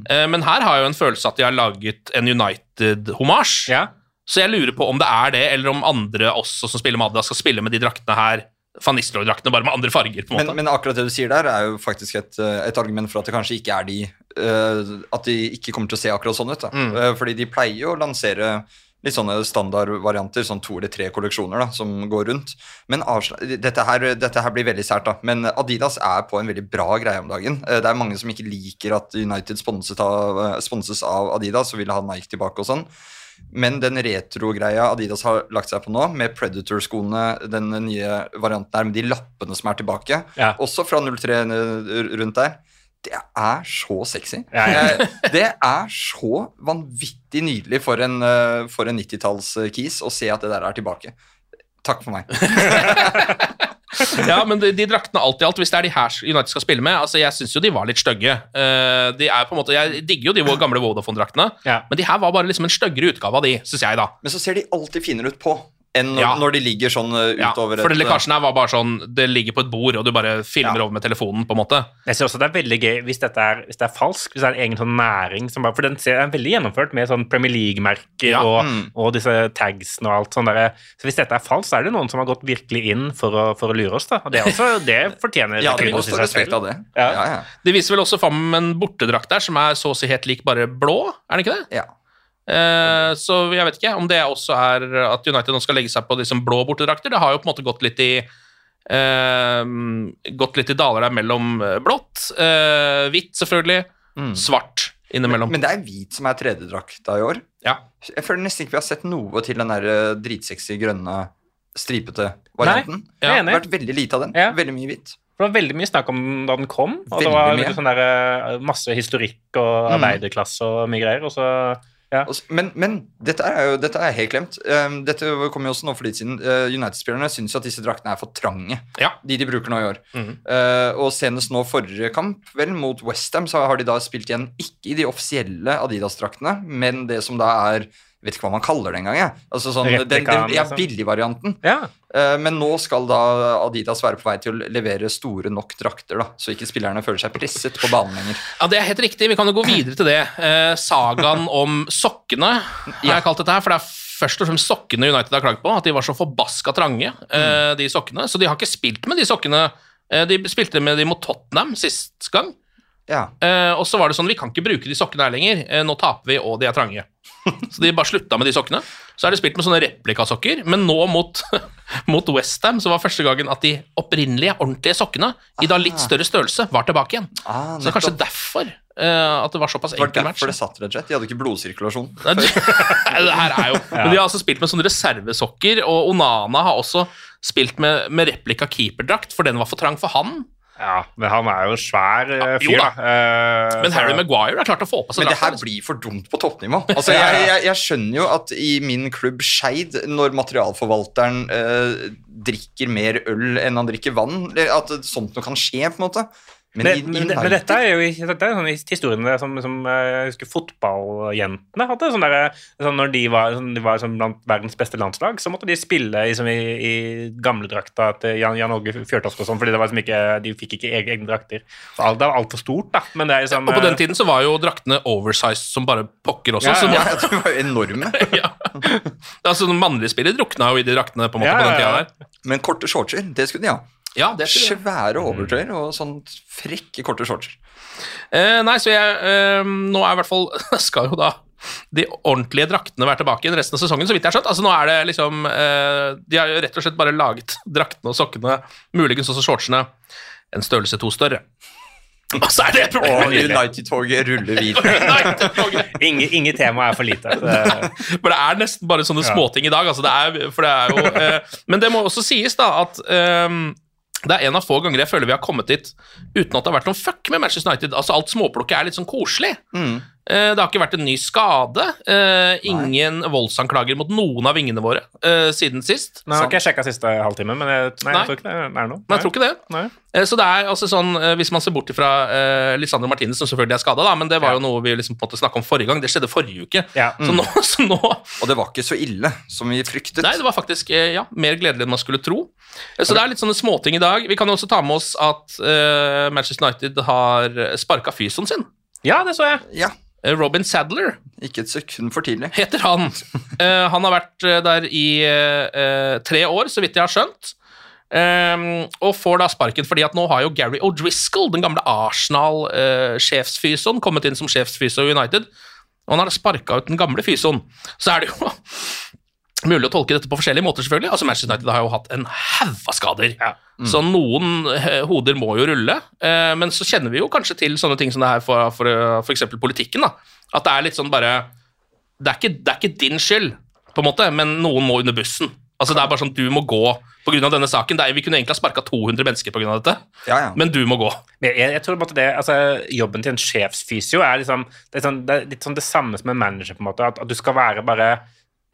Speaker 1: Eh, men her har jeg jo en følelse at de har laget en United-homasj.
Speaker 3: Ja.
Speaker 1: Så jeg lurer på om det er det, eller om andre også som spiller med Adidas, skal spille med de draktene her, Van Nistelrooy-draktene, bare med andre farger. på en måte.
Speaker 4: men akkurat det du sier der, er jo faktisk et, eh, et argument for at det kanskje ikke er de uh, At de ikke kommer til å se akkurat sånn ut. Da.
Speaker 1: Mm.
Speaker 4: Uh, fordi de pleier jo å lansere litt sånne standardvarianter, sånn to eller tre kolleksjoner da, som går rundt. Men dette, her, dette her blir veldig sært, da. Men Adidas er på en veldig bra greie om dagen. Eh, Det er mange som ikke liker at United sponset av, eh, sponses av Adidas og vil ha Nike tilbake og sånn. Men den retro-greia Adidas har lagt seg på nå, med Predator-skoene, den nye varianten her med de lappene som er tilbake,
Speaker 3: Ja.
Speaker 4: også fra 03 rundt der, det er så sexy.
Speaker 3: Ja, ja.
Speaker 4: Eh, Det er så vanvittig nydelig for en, eh, for en 90-talls-kis å se at det der er tilbake. Takk for meg.
Speaker 1: ja, men de, de draktene alt i alt, hvis det er de her United skal spille med altså Jeg syns jo de var litt stygge. Uh, de er på en måte, Jeg digger jo de gamle Vodafone-draktene,
Speaker 3: Ja.
Speaker 1: men de her var bare liksom en styggere utgave av de, syns jeg, da.
Speaker 4: Men så ser de alltid finere ut på enn når,
Speaker 1: Ja.
Speaker 4: når de ligger sånn utover
Speaker 1: Ja, for den
Speaker 4: et, eh,
Speaker 1: lekkasjen her var bare sånn Det ligger på et bord, og du bare filmer
Speaker 4: Ja.
Speaker 1: over med telefonen, på en måte.
Speaker 3: Jeg synes også det er veldig gøy hvis, dette er, hvis det er falsk, hvis det er en egen sånn næring som bare, For den ser, er veldig gjennomført med sånn Premier League-merker
Speaker 1: Ja,
Speaker 3: og,
Speaker 4: mm.
Speaker 3: og disse tagsene og alt sånn der. Så hvis dette er falskt, så er det noen som har gått virkelig inn for å, for å lure oss, da. Og det, er også, det fortjener
Speaker 4: Ja, det må stå respekt av det.
Speaker 3: Ja.
Speaker 4: Ja, ja.
Speaker 1: De viser vel også fram en bortedrakt der som er så å si helt lik, bare blå, er det ikke det?
Speaker 4: ja.
Speaker 1: Eh, så jeg vet ikke om det også er at United nå skal legge seg på liksom blå bortedrakter. Det har jo på en måte gått litt i uh, Gått litt i daler der mellom eh, blått, uh, hvitt selvfølgelig, svart innimellom.
Speaker 4: Men det er hvit som er tredjedrakta i år.
Speaker 1: ja.
Speaker 4: Jeg føler nesten ikke vi har sett noe til den der dritsexy grønne stripete varianten.
Speaker 3: jeg er
Speaker 4: Det har vært veldig lite av den.
Speaker 3: Ja.
Speaker 4: Veldig mye hvitt.
Speaker 3: For det var veldig mye snakk om da den kom, og det var
Speaker 4: mye.
Speaker 3: sånn der, masse historikk og arbeiderklasse og mye greier, og så ja.
Speaker 4: Men, men dette er jo dette er helt glemt. Um, dette kom jo også nå for litt siden. Uh, United-spillerne syns at disse draktene er for trange,
Speaker 1: Ja.
Speaker 4: de de bruker nå i år.
Speaker 1: Mhm.
Speaker 4: Uh, og senest nå forrige kamp, vel, mot Westham, så har de da spilt igjen ikke i de offisielle Adidas-draktene, men det som da er vet ikke hva man kaller det engang. jeg. Altså sånn, den, den, ja,
Speaker 3: liksom.
Speaker 4: Billigvarianten.
Speaker 3: ja.
Speaker 4: Uh, men nå skal da Adidas være på vei til å levere store nok drakter, da, så ikke spillerne føler seg presset på banen lenger.
Speaker 1: Ja, Det er helt riktig. Vi kan jo gå videre til det. Uh, sagaen om sokkene Jeg har kalt dette her. For det er først og fremst sokkene United har klagd på. At de var så forbaska trange, uh, de sokkene. Så de har ikke spilt med de sokkene. De spilte med de mot Tottenham sist gang.
Speaker 4: Ja.
Speaker 1: Uh, og så var det sånn, vi kan ikke bruke de sokkene her lenger. Uh, nå taper vi, og de er trange. Så de bare slutta med de sokkene. Så er det spilt med sånne replikasokker, men nå mot, mot Westham så var første gangen at de opprinnelige, ordentlige sokkene i da litt større størrelse var tilbake igjen.
Speaker 4: Ah,
Speaker 1: Så det er kanskje derfor uh, at det var såpass
Speaker 4: Det var
Speaker 1: enkel match.
Speaker 4: derfor det satt, rett og slett. De hadde ikke blodsirkulasjon.
Speaker 1: Det det her er jo Men de har altså spilt med sånne reservesokker, og Onana har også spilt med, med replika keeperdrakt, for den var for trang for han.
Speaker 3: Ja, men han er jo en svær eh,
Speaker 1: Ja, jo
Speaker 3: fyr,
Speaker 1: da.
Speaker 3: da. Eh,
Speaker 1: Men Harry Maguire har klart å få på seg
Speaker 4: Men det her blir for dumt på toppnivå. Altså, jeg, jeg, jeg skjønner jo at i min klubb Skeid, når materialforvalteren eh, drikker mer øl enn han drikker vann, at sånt noe kan skje, på en måte. Men,
Speaker 3: Men,
Speaker 4: i,
Speaker 3: men, men dette er jo dette er sånne historiene som, som eh, jeg husker fotballjentene hadde. Sånn der, sånn når de var, sånn, de var sånn blant verdens beste landslag, så måtte de spille liksom, i, i gamledrakta til Jan, Jan Åge Fjørtoft og sånn, fordi det var liksom ikke, de fikk ikke egne, egne drakter. Alt, det var altfor stort, da. Men det er liksom,
Speaker 1: Og på den
Speaker 3: eh,
Speaker 1: tiden så var jo draktene oversized som bare pokker også.
Speaker 3: Ja,
Speaker 1: så
Speaker 3: ja.
Speaker 4: Ja, de var jo enorme.
Speaker 1: ja. Altså, mannlige spillere drukna jo i de draktene på, en måte,
Speaker 3: Ja,
Speaker 1: på den
Speaker 3: ja,
Speaker 1: tida der.
Speaker 4: Men korte shortser, det skulle de ha.
Speaker 1: Ja, det jeg.
Speaker 4: Svære overtøyer og sånn frekke korte shorts.
Speaker 1: Eh, nei, så jeg eh, Nå er i hvert fall Skal jo da de ordentlige draktene være tilbake igjen resten av sesongen, så vidt jeg har skjønt. Altså, nå er det liksom eh, De har jo rett og slett bare laget draktene og sokkene, muligens også shortsene, en størrelse to større. Og så er det et problem.
Speaker 4: Og United-toget ruller videre.
Speaker 3: Inge, ingen tema er for lite. Det-
Speaker 1: For det er nesten bare sånne småting i dag. Altså det er, for det er jo, eh, men det må også sies da at eh, det er en av få ganger jeg føler vi har kommet dit uten at det har vært noen fuck med Manchester United. Altså Alt småplukket er litt sånn koselig.
Speaker 4: Mm.
Speaker 1: Eh, det har ikke vært en ny skade. Ingen ingen voldsanklager mot noen av vingene våre eh, siden sist.
Speaker 3: Nå har ikke jeg sjekka siste halvtime, men jeg, nei,
Speaker 1: Nei.
Speaker 3: jeg tror ikke det er noe.
Speaker 1: Nei, jeg tror ikke det.
Speaker 3: Nei.
Speaker 1: Eh, Så det er altså sånn, eh, Hvis man ser bort fra uh, Lisandro Martinez, som selvfølgelig er skada, men det var jo noe vi liksom på en måte snakka om forrige gang. Det skjedde forrige uke.
Speaker 3: Ja.
Speaker 1: Så, nå, så nå
Speaker 4: Og det var ikke så ille som vi fryktet.
Speaker 1: Nei, det var faktisk eh, ja, mer gledelig enn man skulle tro. Eh, Så det er litt sånne småting i dag. Vi kan jo også ta med oss at uh, Manchester United har sparka fysioen sin.
Speaker 3: Ja, det så jeg.
Speaker 4: Ja,
Speaker 1: Eh, Robin Sadler
Speaker 4: ikke et sekund for tidlig.
Speaker 1: heter han. Eh, han har vært eh, der i eh, eh, tre år, så vidt jeg har skjønt. Um, og får da sparken fordi at nå har jo Gary O'Driscoll, den gamle Arsenal-sjefsfysioen, kommet inn som sjefsfyso i United. Og han har sparka ut den gamle fysoen. Så er det jo mulig å tolke dette på forskjellige måter, selvfølgelig. Altså Manchester United har jo hatt en haug av skader. Så noen eh, hoder må jo rulle. Eh, men så kjenner vi jo kanskje til sånne ting som det her for, for, for eksempel politikken. da. At det er litt sånn bare det er, ikke, det er ikke din skyld, på en måte, men noen må under bussen. Altså Det er bare sånn du må gå pga. denne saken. Det er, vi kunne egentlig ha sparka 200 mennesker pga. dette,
Speaker 4: Ja, ja.
Speaker 1: men du må gå.
Speaker 3: Men Jeg, jeg tror på en måte det, altså Jobben til en sjefsfysio er, liksom, det er, sånn, det er litt sånn det samme som en manager. på en måte, At, at du skal være bare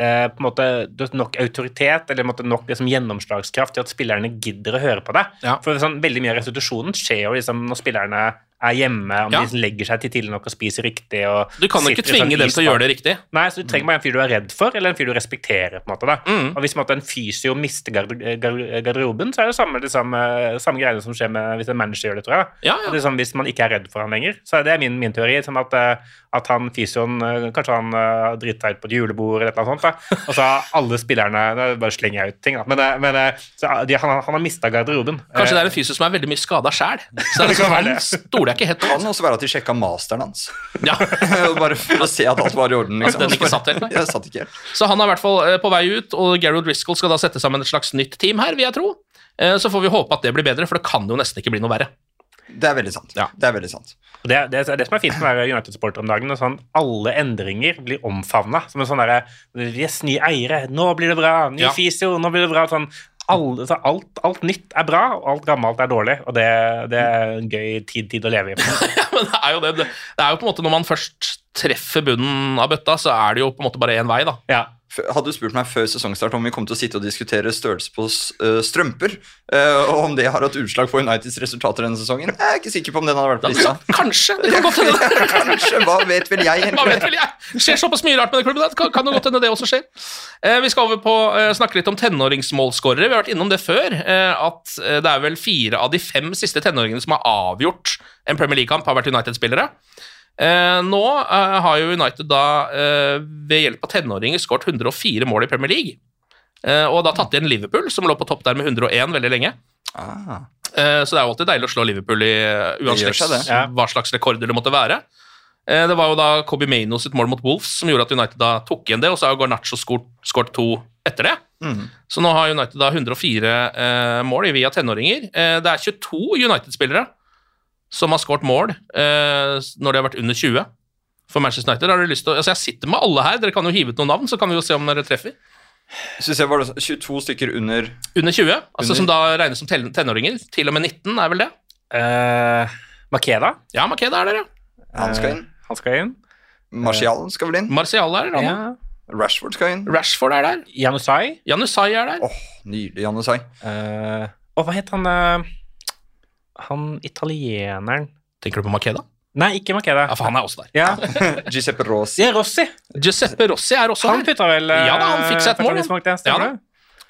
Speaker 3: eh, på en måte, du har nok autoritet eller på en måte, nok liksom, gjennomslagskraft til at spillerne gidder å høre på deg.
Speaker 1: Ja.
Speaker 3: For sånn, Veldig mye av restitusjonen skjer jo liksom, når spillerne er hjemme, om
Speaker 1: Ja.
Speaker 3: de legger seg til tidlig nok og spiser riktig. Og
Speaker 1: Du kan jo ikke
Speaker 3: tvinge sånn
Speaker 1: tvinge dem til å gjøre det riktig.
Speaker 3: Nei, så Du trenger bare en fyr du er redd for, eller en fyr du respekterer. på en måte da.
Speaker 1: Mm.
Speaker 3: Og Hvis en, måte, en fysio mister gar gar garderoben, så er det samme, det samme, samme greiene som skjer med hvis en manager gjør det. tror jeg.
Speaker 1: Ja, ja.
Speaker 3: Det er sånn, hvis man ikke er redd for han lenger. Så er det min, min teori. Sånn at, eh, at han fysioen eh, Kanskje han uh, drita ut på et julebord eller noe sånt. da. Og så har alle spillerne bare slenger jeg ut ting, da. Men, eh, men eh, så de, han, han har mista garderoben.
Speaker 1: Kanskje det er en fysio som er veldig mye skada sjæl. Så det
Speaker 3: Det kan
Speaker 1: sånn, han stoler jeg ikke helt
Speaker 4: Det
Speaker 1: på.
Speaker 4: kan også være at de sjekka masteren hans.
Speaker 1: Ja.
Speaker 4: Bare for å se at alt var i orden. Liksom.
Speaker 1: Den ikke satt helt.
Speaker 4: Jeg satt ikke helt.
Speaker 1: Så han er i hvert fall eh, på vei ut, og Gerald Driscoll skal da sette sammen et slags nytt team her, vil jeg tro. Eh, Så får vi håpe at det blir bedre, for det kan jo nesten ikke bli noe verre.
Speaker 4: Det er veldig sant.
Speaker 1: Ja.
Speaker 4: Det er veldig sant.
Speaker 3: Og Det, det, det som er fint med å være United-supporter om dagen. er Sånn, alle endringer blir omfavna som en sånn derre Yes, nye eiere, nå blir det bra. Ny
Speaker 1: Ja.
Speaker 3: fisio, nå blir det bra. Sånn, alle, så alt, alt nytt er bra, og alt gammelt er dårlig. Og det, det er en gøy tid, tid å leve i.
Speaker 1: Ja, men det er jo det. Det det er jo på en måte når man først treffer bunnen av bøtta, så er det jo på en måte bare én vei, da.
Speaker 3: Ja.
Speaker 4: Hadde du spurt meg før sesongstart om vi kom til å sitte og diskutere størrelse på øh, strømper, øh, og om det har hatt utslag på Uniteds resultater denne sesongen, jeg er ikke sikker på om den hadde vært på lista.
Speaker 1: Kanskje. Det kan godt hende.
Speaker 4: Kanskje, hva vet vel jeg?
Speaker 1: Hva vet vel jeg? Skjer såpass mye rart med den klubben. at kan, det godt hende det også skjer. Eh, vi skal over på å snakke litt om tenåringsmålskårere. Vi har vært innom det før. Eh, at eh, det er vel fire av de fem siste tenåringene som har avgjort en Premier League-kamp, har vært United-spillere. Eh, nå eh, har jo United da eh, ved hjelp av tenåringer skåret 104 mål i Premier League. Eh, og da tatt igjen Liverpool, som lå på topp der med 101 veldig lenge.
Speaker 4: Ah,
Speaker 1: Eh, Så det er jo alltid deilig å slå Liverpool i uansett.
Speaker 3: Ja.
Speaker 1: hva slags rekorder det måtte være. Eh, Det var jo da Kobi Maino sitt mål mot Wolves som gjorde at United da tok igjen det, og så har Garnaccio skåret skåret to etter det.
Speaker 4: mm.
Speaker 1: Så nå har United da 104 eh, mål via tenåringer. Eh, det er 22 United-spillere som har skåret mål eh, når de har vært under 20 for Manchester United. Har dere lyst til å, altså Jeg sitter med alle her, dere kan jo hive ut noen navn, så kan vi jo se om dere treffer.
Speaker 4: Synes jeg var det 22 stykker under
Speaker 1: Under 20, altså
Speaker 4: Under-
Speaker 1: som da regnes som tenåringer. Til og med 19 er vel det?
Speaker 3: Eh, Makeda,
Speaker 1: Ja, Makeda er der, ja.
Speaker 4: Han skal inn.
Speaker 3: han skal inn.
Speaker 4: Martial skal vel inn.
Speaker 1: Martial er der. han.
Speaker 3: Ja.
Speaker 4: Rashford skal inn.
Speaker 1: Rashford er der.
Speaker 3: Janusai.
Speaker 1: Janusai er der.
Speaker 4: Åh, Nydelig, Janusai. Sai.
Speaker 3: Eh, og hva het han eh, Han italieneren
Speaker 1: Tenker du på Makeda?
Speaker 3: Nei, ikke Makeda.
Speaker 1: Ja, for han er også der.
Speaker 3: Ja,
Speaker 4: Giuseppe Rossi.
Speaker 3: er Rossi.
Speaker 1: Giuseppe Rossi er også
Speaker 3: Han
Speaker 1: her.
Speaker 3: putta vel eh,
Speaker 1: Ja da, han fikk seg et mål,
Speaker 3: ja.
Speaker 1: Ja da.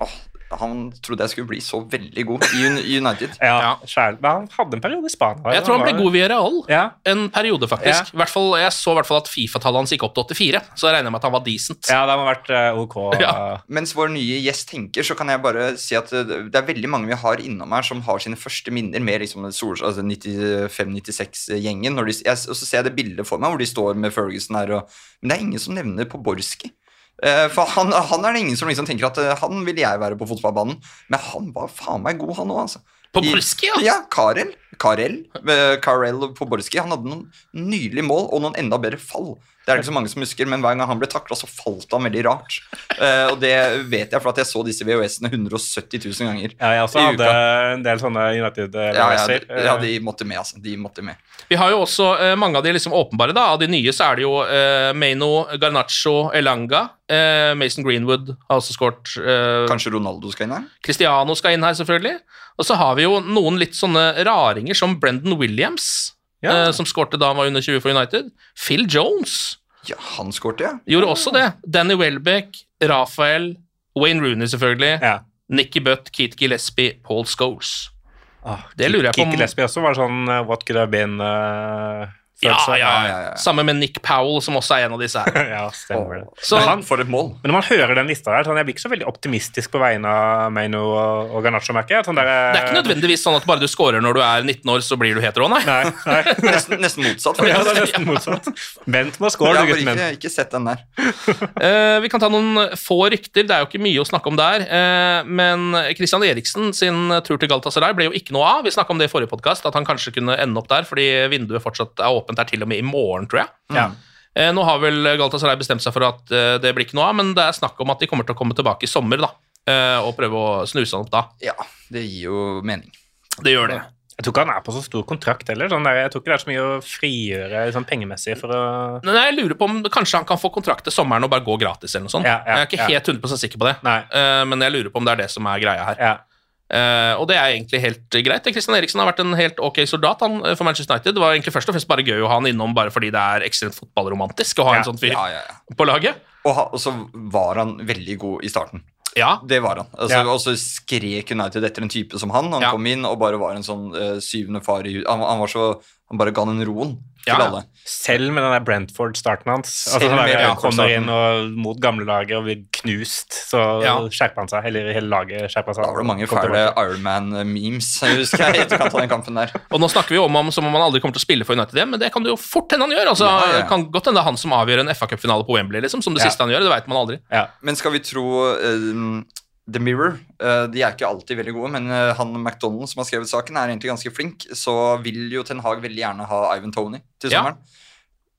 Speaker 4: Åh, han trodde jeg skulle bli så veldig god i United.
Speaker 3: Ja. Men han hadde en periode i Spania.
Speaker 1: Jeg tror han ble god ved Real.
Speaker 3: Ja.
Speaker 1: En periode, faktisk.
Speaker 3: Ja.
Speaker 1: Hvert fall, jeg så i hvert fall at Fifa-tallet hans gikk opp til 84, så jeg regner med at han var decent.
Speaker 3: ja, det må ha vært eh, ok.
Speaker 1: Ja.
Speaker 4: Mens vår nye gjest tenker, så kan jeg bare si at eh, det er veldig mange vi har innom her som har sine første minner med liksom altså 95-96-gjengen. Og så ser jeg det bildet for meg hvor de står med Ferguson her, og, men det er ingen som nevner Poborski. Eh, For han, han er det ingen som liksom tenker at eh, han vil jeg være på fotballbanen, men han var faen meg god, han òg, altså.
Speaker 1: Poborski, ja.
Speaker 4: Ja, Karel. Karel, eh, Karel Poborski, han hadde noen nydelige mål og noen enda bedre fall. Det er det ikke så mange som husker, men hver gang han ble takla, så falt han veldig rart. Uh, og det vet jeg for at jeg så disse VHS-ene 170 000 ganger.
Speaker 3: Ja, jeg også hadde en del sånne
Speaker 4: Ja, ja,
Speaker 3: United-VS-er.
Speaker 4: de, ja, de måtte med, altså. De måtte med.
Speaker 1: Vi har jo også uh, mange av de liksom åpenbare. da, Av de nye så er det jo uh, Meino, Garnaccio, Elanga. Eh, Mason Greenwood har også skåret. Eh,
Speaker 4: Kanskje Ronaldo skal inn her?
Speaker 1: Cristiano skal inn her, selvfølgelig. Og så har vi jo noen litt sånne raringer som Brendan Williams,
Speaker 3: Ja.
Speaker 1: eh, som skårte da han var under 20 for United. Phil Jones
Speaker 4: Ja, han skårte, ja.
Speaker 1: gjorde også det. Danny Welbeck, Rafael, Wayne Rooney selvfølgelig,
Speaker 3: Ja.
Speaker 1: Nicky Butt, Keith Gillespie, Paul Scholes.
Speaker 3: Ah,
Speaker 1: Det lurer jeg på om-
Speaker 3: Keith Gillespie også var sånn uh, What could have been uh,
Speaker 1: Ja, ja,
Speaker 4: ja, ja.
Speaker 1: Sammen med Nick Powell, som også er en av disse her.
Speaker 3: ja, stemmer det.
Speaker 1: Så
Speaker 3: Men han-
Speaker 4: For et mål.
Speaker 3: Men når man hører den lista der, sånn, jeg blir ikke så veldig optimistisk på vegne av Meino og, og Garnaccio, merker jeg. Sånn der,
Speaker 1: det er ikke nødvendigvis sånn at bare du scorer når du er 19 år, så blir du hetero, nei.
Speaker 3: Nei, nei.
Speaker 4: Nesten, nesten motsatt.
Speaker 3: Ja, det er nesten motsatt. Vent med å score, du, gutten min.
Speaker 4: ikke, ikke sett den der.
Speaker 1: uh, vi kan ta noen få rykter, det er jo ikke mye å snakke om der. Uh, men Christian Eriksen sin tur til Galatasaray ble jo ikke noe av. Vi snakka om det i forrige podkast, at han kanskje kunne ende opp der, fordi vinduet fortsatt er åpent der til og med i morgen, tror jeg.
Speaker 3: Ja.
Speaker 1: Eh, nå har vel Galatasaray bestemt seg for at eh, det blir ikke noe av, men det er snakk om at de kommer til å komme tilbake i sommer da, eh, og prøve å snuse han opp da.
Speaker 4: Ja, det gir jo mening.
Speaker 1: Det gjør det.
Speaker 3: Jeg tror ikke han er på så stor kontrakt heller. Sånn der, jeg tror ikke det er så mye å frigjøre sånn pengemessig for å
Speaker 1: Nei, jeg lurer på om kanskje han kan få kontrakt til sommeren og bare gå gratis eller noe sånt.
Speaker 3: Ja, ja,
Speaker 1: jeg er ikke
Speaker 3: ja.
Speaker 1: helt 100 sikker på det,
Speaker 3: Nei.
Speaker 1: Eh, men jeg lurer på om det er det som er greia her.
Speaker 3: Ja.
Speaker 1: Eh, og det er egentlig helt greit. Christian Eriksen har vært en helt ok soldat han, eh, for Manchester United. Det var egentlig først og fremst bare gøy å ha han innom bare fordi det er ekstremt fotballromantisk å ha
Speaker 3: Ja,
Speaker 1: en sånn fyr
Speaker 4: Ja, ja,
Speaker 1: på laget.
Speaker 4: Og, ha, og så var han veldig god i starten.
Speaker 1: Ja,
Speaker 4: Det var han. Altså. Og så skrek United etter en type som han. Han kom inn og bare var en sånn uh, syvende far i huset. han, han var så Han bare ga den roen til
Speaker 1: Ja,
Speaker 4: alle.
Speaker 3: Selv med den der Brentford-starten hans. Altså, der, han kommer inn og mot gamle laget og blir knust, så
Speaker 1: Ja.
Speaker 3: skjerper han seg. Eller hele laget skjerper seg.
Speaker 4: Da var det mange fæle. Ironman-memes, husker jeg, etterkant av den kampen der.
Speaker 1: og nå snakker vi om ham som om han aldri kommer til å spille for United igjen, men det kan det jo fort hende han gjør. Altså,
Speaker 4: Ja, ja.
Speaker 1: Det kan godt hende det er han som avgjør en FA-cupfinale på Wembley, liksom, som det
Speaker 3: Ja.
Speaker 1: siste han gjør. Det vet man aldri.
Speaker 3: Ja.
Speaker 4: Men skal vi tro eh, The Mirror eh, De er ikke alltid veldig gode, men eh, han McDonald som har skrevet saken, er egentlig ganske flink. Så vil jo Ten Hag veldig gjerne ha Ivan Tony til
Speaker 1: Ja.
Speaker 4: sommeren.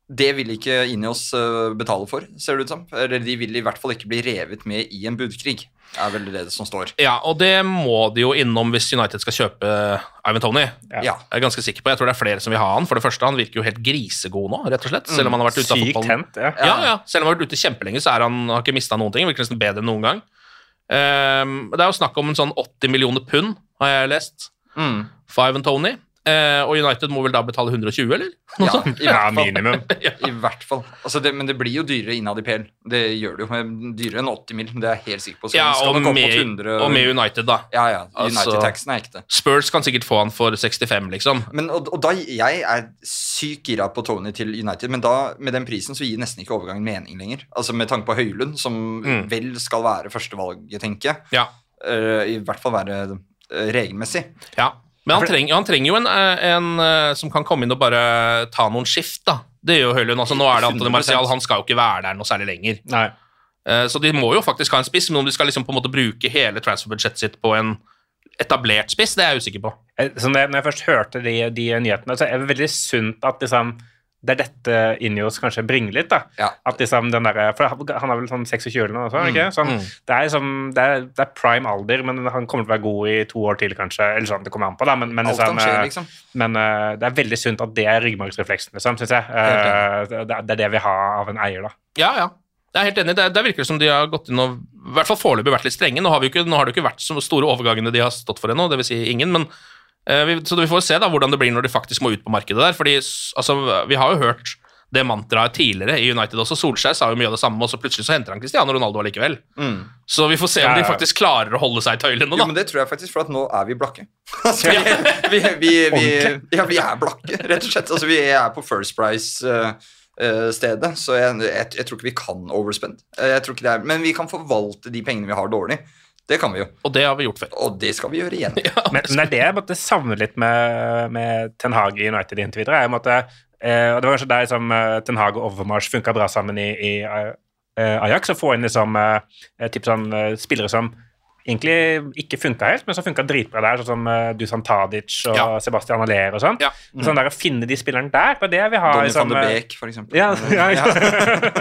Speaker 4: Det vil ikke Ineos uh, betale for, ser det ut som. Eller de vil i hvert fall ikke bli revet med i en budkrig. er vel det som står.
Speaker 1: Ja, og det må de jo innom hvis United skal kjøpe Ivan Tony.
Speaker 3: Ja.
Speaker 4: Ja.
Speaker 1: Jeg er ganske sikker på, jeg tror det er flere som vil ha han. For det første, han virker jo helt grisegod nå, rett og slett. Selv om han har vært ute av
Speaker 3: Sykt
Speaker 1: fotballen.
Speaker 3: tent, ja.
Speaker 1: Ja, ja. Selv om han har vært ute kjempelenge, så er han, har ikke mista noen ting. Virker nesten bedre enn noen gang. Ehm, det er jo snakk om en sånn 80 millioner pund, har jeg lest,
Speaker 4: Mm.
Speaker 1: Five and Tony. Eh, og United må vel da betale 120, eller? Noe
Speaker 4: Ja, i
Speaker 3: Ja,
Speaker 4: hvert fall.
Speaker 3: minimum.
Speaker 4: I hvert fall. Altså det, men det blir jo dyrere innad i PL. Det gjør det jo. Dyrere enn 80 mil, det er jeg helt sikker på. Så
Speaker 1: Ja,
Speaker 4: skal
Speaker 1: og med,
Speaker 4: 100
Speaker 1: og med United, da.
Speaker 4: Ja, ja.
Speaker 1: Altså-
Speaker 4: United-taxen er ekte.
Speaker 1: Spurs kan sikkert få han for 65, liksom.
Speaker 4: Men, og, og da, Jeg er sykt gira på Tony til United, men da, med den prisen så gir nesten ikke overgangen mening lenger. Altså Med tanke på Høylund, som
Speaker 1: Mm.
Speaker 4: vel skal være førstevalget, tenker jeg.
Speaker 1: Ja.
Speaker 4: Uh, I hvert fall være eh, regelmessig.
Speaker 1: ja. Men han trenger, han trenger jo en, eh, en eh, som kan komme inn og bare ta noen skift, da. Det gjør jo Høylund. Altså, nå er det Antony
Speaker 4: 100%.
Speaker 1: Marcial, han skal jo ikke være der noe særlig lenger.
Speaker 3: Nei.
Speaker 1: Eh, Så de må jo faktisk ha en spiss, men om de skal liksom på en måte bruke hele transferbudsjettet sitt på en etablert spiss, det er jeg usikker på.
Speaker 3: Så når jeg, når jeg først hørte de, de nyhetene, så er det veldig sunt at liksom, det er dette Ineos kanskje bringer litt. da.
Speaker 4: Ja.
Speaker 3: At liksom den der, For han er vel sånn 26 eller noe sånt? ikke? Sånn,
Speaker 1: mm.
Speaker 3: det, er liksom, det, er, det er prime alder, men han kommer til å være god i to år til, kanskje. Eller sånn, det kommer an på, da. Men, men, liksom,
Speaker 4: skjer,
Speaker 3: eh,
Speaker 4: liksom.
Speaker 3: men uh, det er veldig sunt at det er ryggmargsrefleksen, liksom, syns jeg. Uh, det, det er det vi har av en eier, da.
Speaker 1: Ja, ja. Jeg er helt enig. Det, virker som de har gått inn og i hvert fall foreløpig vært litt strenge. Nå har, vi ikke, nå har det ikke vært så store overgangene de har stått for ennå, dvs. Si ingen. men Så vi får se da hvordan det blir når de faktisk må ut på markedet der. fordi altså, Vi har jo hørt det mantraet tidligere i United også. Solskjær sa jo mye av det samme, og så plutselig så henter han Cristiano Ronaldo allikevel.
Speaker 4: Mm.
Speaker 1: Så vi får se om
Speaker 3: Ja,
Speaker 1: de faktisk klarer å holde seg i tøylene,
Speaker 4: Jo, men det tror jeg faktisk, for at nå er vi blakke. altså, vi, vi, vi, ja, vi er blakke, rett og slett. Altså, vi er på First Price-stedet, så jeg, jeg, jeg tror ikke vi kan overspend. Eh, Jeg tror ikke det er, men vi kan forvalte de pengene vi har, dårlig. Det kan vi jo.
Speaker 1: Og det har vi gjort før.
Speaker 4: Og det skal vi gjøre igjen.
Speaker 3: Men, men det er det jeg måtte savne litt med, med Ten Hag i United inntil videre. Jeg måtte, eh, og Det var kanskje der som eh, Ten Hag og Overmars funka bra sammen i, i eh, Ajax. Å få inn liksom, eh, typ sånn, eh, spillere som egentlig ikke funka helt, men som funka dritbra der, sånn som uh, Dusan Tadic og
Speaker 1: Ja.
Speaker 3: Sebastian Aller og sånn.
Speaker 1: Ja.
Speaker 3: Sånn der Å finne de spillerne der, det er det jeg vil ha.
Speaker 4: Donny
Speaker 3: liksom,
Speaker 4: van de Beek, for eksempel.
Speaker 3: Ja, ja,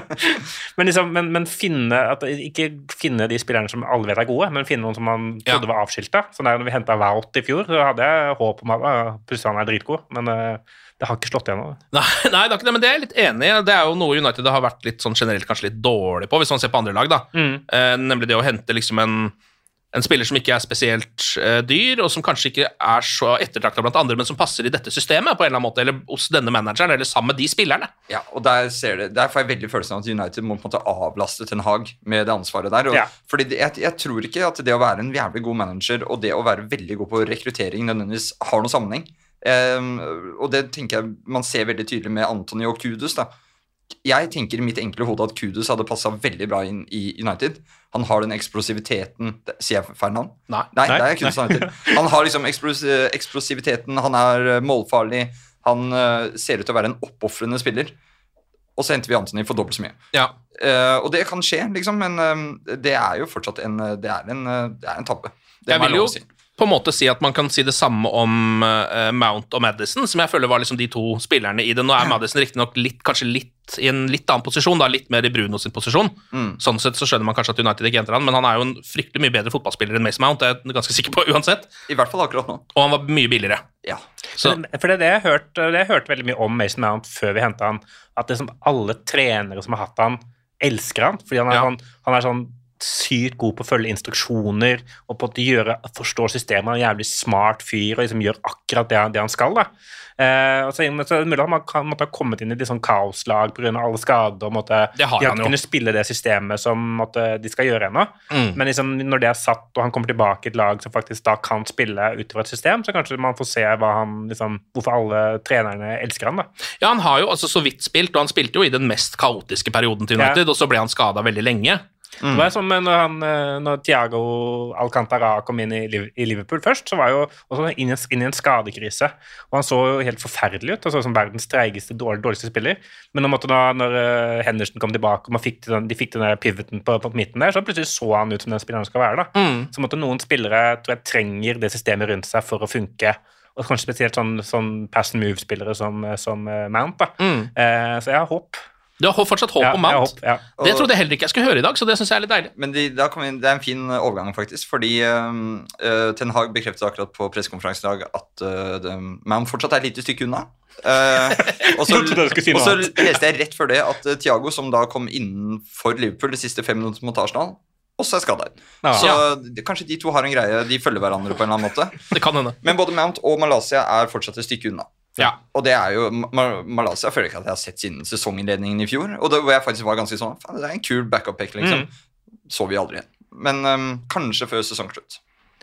Speaker 3: men, liksom, men, men finne at, Ikke finne de spillerne som alle vet er gode, men finne noen som man trodde var avskilta. Sånn der, når vi henta Wout i fjor, så hadde jeg håp om at uh, plutselig han er dritgod, men uh, det har ikke slått igjennom.
Speaker 1: Nei, nei, det er ikke det, men det er jeg litt enig i. Det er jo noe United har vært litt sånn generelt kanskje litt dårlig på, hvis man ser på andre lag. da. Eh, nemlig det å hente liksom en, en spiller som ikke er spesielt uh, dyr, og som kanskje ikke er så ettertrakta blant andre, men som passer i dette systemet på en eller annen måte, eller hos denne manageren, eller sammen med de spillerne.
Speaker 4: Ja, og der, ser det, der får jeg veldig følelsen av at United må på en måte avlaste Ten Hag med det ansvaret der. Og,
Speaker 3: Ja.
Speaker 4: Fordi det, jeg, jeg tror ikke at det å være en jævlig god manager og det å være veldig god på rekruttering nødvendigvis har noen sammenheng. Um, og det tenker jeg man ser veldig tydelig med Antony og Kudus. da. Jeg tenker i mitt enkle hode at Kudus hadde passa veldig bra inn i United. Han har den eksplosiviteten det- Sier jeg feil navn?
Speaker 1: Nei.
Speaker 4: Nei,
Speaker 3: Nei.
Speaker 4: det er Kudus nei. Han har liksom eksplos eksplosiviteten, han er eh, målfarlig, han uh, ser ut til å være en oppofrende spiller. Og så henter vi Anthony for dobbelt så mye.
Speaker 1: Ja.
Speaker 4: Uh, og det kan skje, liksom, men uh, det er jo fortsatt en Det er en, det er en tabbe. Det
Speaker 1: Jeg
Speaker 4: må
Speaker 1: vil
Speaker 4: lov
Speaker 1: jo
Speaker 4: å si.
Speaker 1: På en måte si at man kan si det samme om uh, Mount og Madison, som jeg føler var liksom de to spillerne i det. Nå er Madison riktignok litt, kanskje litt i en litt annen posisjon, da, litt mer i Bruno sin posisjon.
Speaker 4: Mm.
Speaker 1: Sånn sett så skjønner man kanskje at United ikke henter han, men han er jo en fryktelig mye bedre fotballspiller enn Mason Mount, det er jeg ganske sikker på uansett.
Speaker 4: I hvert fall akkurat nå.
Speaker 1: Og han var mye billigere.
Speaker 4: Ja.
Speaker 1: Så
Speaker 3: For det er det jeg hørte, det jeg hørte veldig mye om Mason Mount før vi henta han, at det som alle trenere som har hatt han, elsker han. Fordi han er,
Speaker 1: Ja.
Speaker 3: sånn, han er sånn sykt god på å følge instruksjoner og på å gjøre, forstå systemet. Han er en jævlig smart fyr og liksom gjør akkurat det, han- det han skal. da. Eh, og så, men så er det mulig at man kan, måtte ha kommet inn i litt sånn kaoslag pga. alle skader. og måtte,
Speaker 1: Det har
Speaker 3: de
Speaker 1: har ikke
Speaker 3: kunnet spille det systemet som måtte, de skal gjøre ennå.
Speaker 1: Mm.
Speaker 3: Men liksom, når det er satt, og han kommer tilbake i et lag som faktisk da kan spille utover et system, så kanskje man får se han, liksom, hvorfor alle trenerne elsker han. da.
Speaker 1: Ja, han har jo altså så vidt spilt, og han spilte jo i den mest kaotiske perioden til United, og så ble han skada veldig lenge.
Speaker 3: Det var som når, han, eh, når Thiago Alcantara kom inn i, Liverpool først, så var jo også inn i, en, en skadekrise. Og han så jo helt forferdelig ut, altså som verdens treigeste, dårlig, dårligste spiller. Men når, da, når eh, Henderson kom tilbake, og man fikk den, de fikk den der pivoten på, på midten der, så plutselig så han ut som den spilleren han skal være. da.
Speaker 1: Mm.
Speaker 3: Så måtte noen spillere tror jeg trenger det systemet rundt seg for å funke. Og kanskje spesielt sånn, sånn pass and move-spillere som, som eh, Mount. da.
Speaker 1: Mm.
Speaker 3: Eh, så jeg har håp.
Speaker 1: Du har fortsatt håp
Speaker 3: Ja,
Speaker 1: om Mount.
Speaker 3: håp, ja.
Speaker 1: Det trodde jeg heller ikke jeg skulle høre i dag, så det syns jeg er litt deilig.
Speaker 4: Men de, da vi, det er en fin eh, overgang, faktisk. Fordi eh, Ten Hag bekreftet akkurat på pressekonferansen i dag at uh, det, Mount fortsatt er et lite stykke unna. Uh, og så, leste jeg rett før det at uh, Thiago, som da kom innenfor Liverpool de siste fem minuttene mot Arsenal, også er skada.
Speaker 3: Ja.
Speaker 4: Så det, kanskje de to har en greie, de følger hverandre på en eller annen måte.
Speaker 1: Det kan hende.
Speaker 4: Men både Mount og Malaysia er fortsatt et stykke unna.
Speaker 1: Ja.
Speaker 4: Og det er jo, Ma Malaysia føler ikke at jeg har sett siden sesonginnledningen i fjor. Og det, hvor jeg faktisk var ganske sånn det er en kul backup-pick, liksom. Så vi aldri igjen. Men um, kanskje før sesongslutt.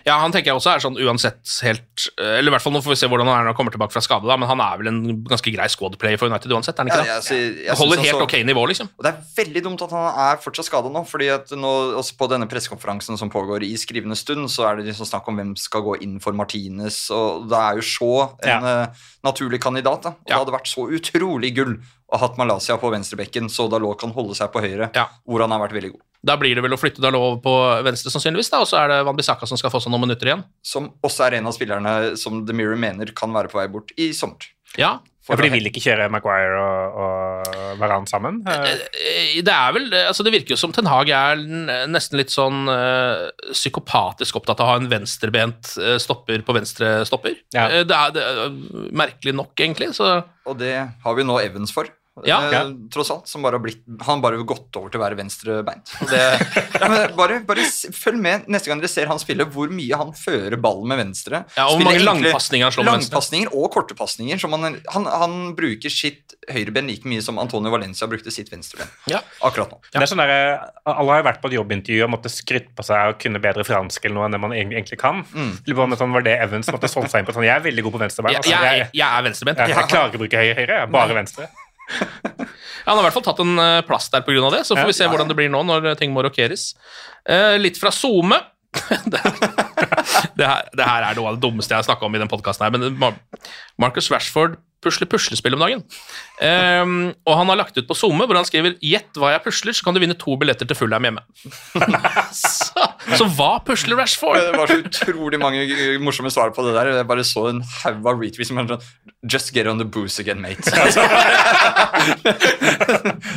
Speaker 1: Ja, han tenker jeg også er sånn uansett helt eh, Eller i hvert fall nå får vi se hvordan han er når han kommer tilbake fra skade, da, men han er vel en ganske grei squad-player for United uansett, er han ikke
Speaker 4: Ja,
Speaker 1: det?
Speaker 4: jeg, jeg, jeg
Speaker 1: holder helt
Speaker 4: så-
Speaker 1: ok nivå, liksom.
Speaker 4: Og det er veldig dumt at han er fortsatt skada nå. fordi at nå, også på denne pressekonferansen som pågår i skrivende stund, så er det liksom snakk om hvem skal gå inn for Martinez, og det er jo så en eh, naturlig kandidat. da. Og
Speaker 1: Ja.
Speaker 4: det hadde vært så utrolig gull ha hatt Malaysia på venstrebekken, så Dalot kan holde seg på høyre,
Speaker 1: Ja.
Speaker 4: hvor han har vært veldig god.
Speaker 1: Da blir det vel å flytte Dalot over på venstre, sannsynligvis, da, og så er det Van Bissaka som skal få seg noen minutter igjen.
Speaker 4: Som også er en av spillerne som The Mirror mener kan være på vei bort i sommer.
Speaker 1: Ja,
Speaker 3: Ja, for de vil ikke kjøre Maguire og, og Varan sammen? Eh,
Speaker 1: Eh, Det er vel Altså, det virker jo som Ten Hag er nesten litt sånn eh, psykopatisk opptatt av å ha en venstrebent eh, stopper på venstre stopper.
Speaker 3: Ja.
Speaker 1: Eh, det, er, det er merkelig nok, egentlig, så
Speaker 4: Og det har vi nå Evans for.
Speaker 1: Ja.
Speaker 4: eh,
Speaker 3: Ja.
Speaker 4: tross alt, som bare har blitt Han har bare gått over til å være venstrebeint. Det, ja, men bare, bare følg med neste gang dere ser han spille, hvor mye han fører ballen med venstre.
Speaker 1: Ja, og mange langpasninger han slår med venstre.
Speaker 4: Langpasninger og korte pasninger. Han, han, han bruker sitt høyreben like mye som Antonio Valencia brukte sitt venstreben
Speaker 1: Ja.
Speaker 4: akkurat nå.
Speaker 3: Det er sånn der, Alle har vært på et jobbintervju og måtte skryte på seg og kunne bedre fransk eller noe enn det man egentlig, kan.
Speaker 4: Mm.
Speaker 3: Sånn var det Evans måtte solgt seg inn på. sånn, Jeg er veldig god på venstrebein. Altså,
Speaker 1: jeg,
Speaker 3: jeg,
Speaker 1: jeg er venstrebeint.
Speaker 3: jeg, jeg klarer ikke å bruke høyre, høyre jeg er bare venstre.
Speaker 1: Han har i hvert fall tatt en eh, plass der pga. det, så får vi se hvordan det blir nå når ting må rokeres. Eh, litt fra SoMe. det, det, her, det her er noe av det dummeste jeg har snakka om i den podkasten her, men Marcus Rashford pusle puslespill om dagen. Um, og han har lagt ut på SoMe hvor han skriver 'Gjett hva jeg pusler, så kan du vinne to billetter til Fullheim hjemme'. så, så hva pusler Rashford?
Speaker 4: Det var så utrolig mange morsomme svar på det der. Jeg bare så en haug av retweets som var sånn Just get on the booze again, mate. Altså,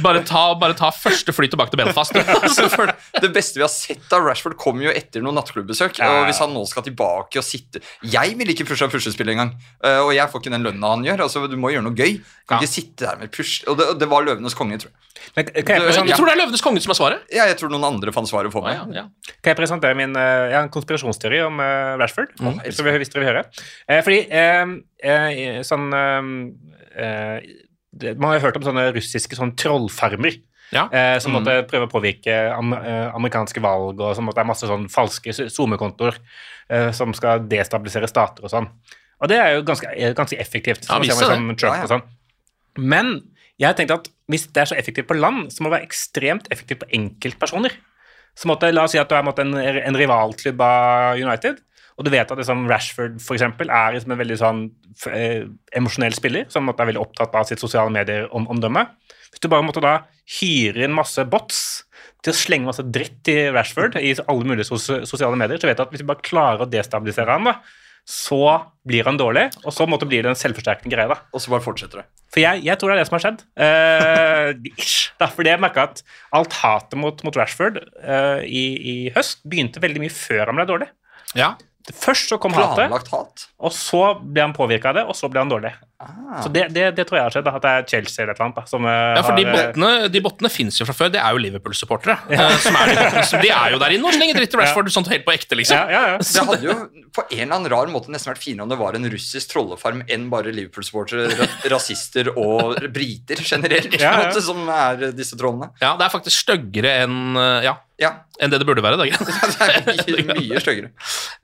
Speaker 1: Bare ta, bare ta første fly tilbake til Belfast.
Speaker 4: altså, det beste vi har sett av Rashford, kommer jo etter noen nattklubbesøk. Og hvis han nå skal tilbake og sitte Jeg vil ikke pushe puslespill engang. eh, Og jeg får ikke den lønna han gjør. Altså, Du må gjøre noe gøy. Du kan
Speaker 1: Ja.
Speaker 4: ikke sitte der med push Og det, og det var Løvenes konge, tror jeg.
Speaker 3: Men kan jeg,
Speaker 4: Du-
Speaker 3: present-
Speaker 1: Jeg tror det er Løvenes konge som er svaret.
Speaker 4: Ja, jeg tror noen andre fant svaret for meg.
Speaker 1: Ja, ja.
Speaker 3: kan jeg presentere min eh, jeg har en konspirasjonsteori om uh, Rashford?
Speaker 4: mm,
Speaker 3: hvis, dere, hvis dere vil høre. Eh, fordi eh, eh, sånn eh, Man har jo hørt om sånne russiske sånn trollfarmer.
Speaker 1: Ja.
Speaker 3: Eh, som
Speaker 4: Mm.
Speaker 3: prøve å påvirke am amerikanske valg, og som måtte det er masse sånn falske SoMe-kontoer eh, som skal destabilisere stater og sånn. Og det er jo ganske, ganske effektivt.
Speaker 1: Ja,
Speaker 3: man
Speaker 1: det.
Speaker 3: sånn Trump
Speaker 4: Ja, ja.
Speaker 3: og sånn. Men jeg har tenkt at hvis det er så effektivt på land, så må det være ekstremt effektivt på enkeltpersoner. Så måtte, La oss si at du er en, en rivalklubb av United, og du vet at liksom, Rashford for eksempel, er liksom en veldig sånn, eh, emosjonell spiller som måtte, er veldig opptatt av sitt sosiale medier-omdømme. Hvis du bare måtte da hyre inn masse bots til å slenge masse dritt til Rashford i alle mulige sos sosiale medier, så vet du at hvis du bare klarer å destabilisere han, da, så blir han dårlig, og så måtte blir det en selvforsterkende greie. da.
Speaker 4: Og så bare fortsetter det.
Speaker 3: For jeg, jeg tror det er det som har skjedd. Uh, ish. da, fordi jeg merka at alt hatet mot, mot Rashford uh, i, i høst begynte veldig mye før han ble dårlig.
Speaker 1: Ja.
Speaker 3: Først så kom hatet,
Speaker 4: Planlagt hat.
Speaker 3: og så ble han påvirka av det, og så ble han dårlig. Så det, det, det tror jeg har skjedd. At det er Chelsea eller et eller annet. Da, som eh,
Speaker 1: Ja, for de
Speaker 3: har, eh,
Speaker 1: bottene, de bottene fins jo fra før. Det er jo Liverpool-supportere. Ja. som er De de er jo der inne og slenger dritt i Rashford sånn helt på ekte, liksom.
Speaker 3: ja, ja, ja.
Speaker 4: Det hadde jo på en eller annen rar måte nesten vært finere om det var en russisk trollefarm enn bare Liverpool-supportere, rasister og briter generelt,
Speaker 3: Ja, ja.
Speaker 4: måte, som er disse trollene.
Speaker 1: Ja, det er faktisk styggere enn eh, ja,
Speaker 4: Ja,
Speaker 1: enn det det burde være. Det er
Speaker 4: det er mye, mye styggere.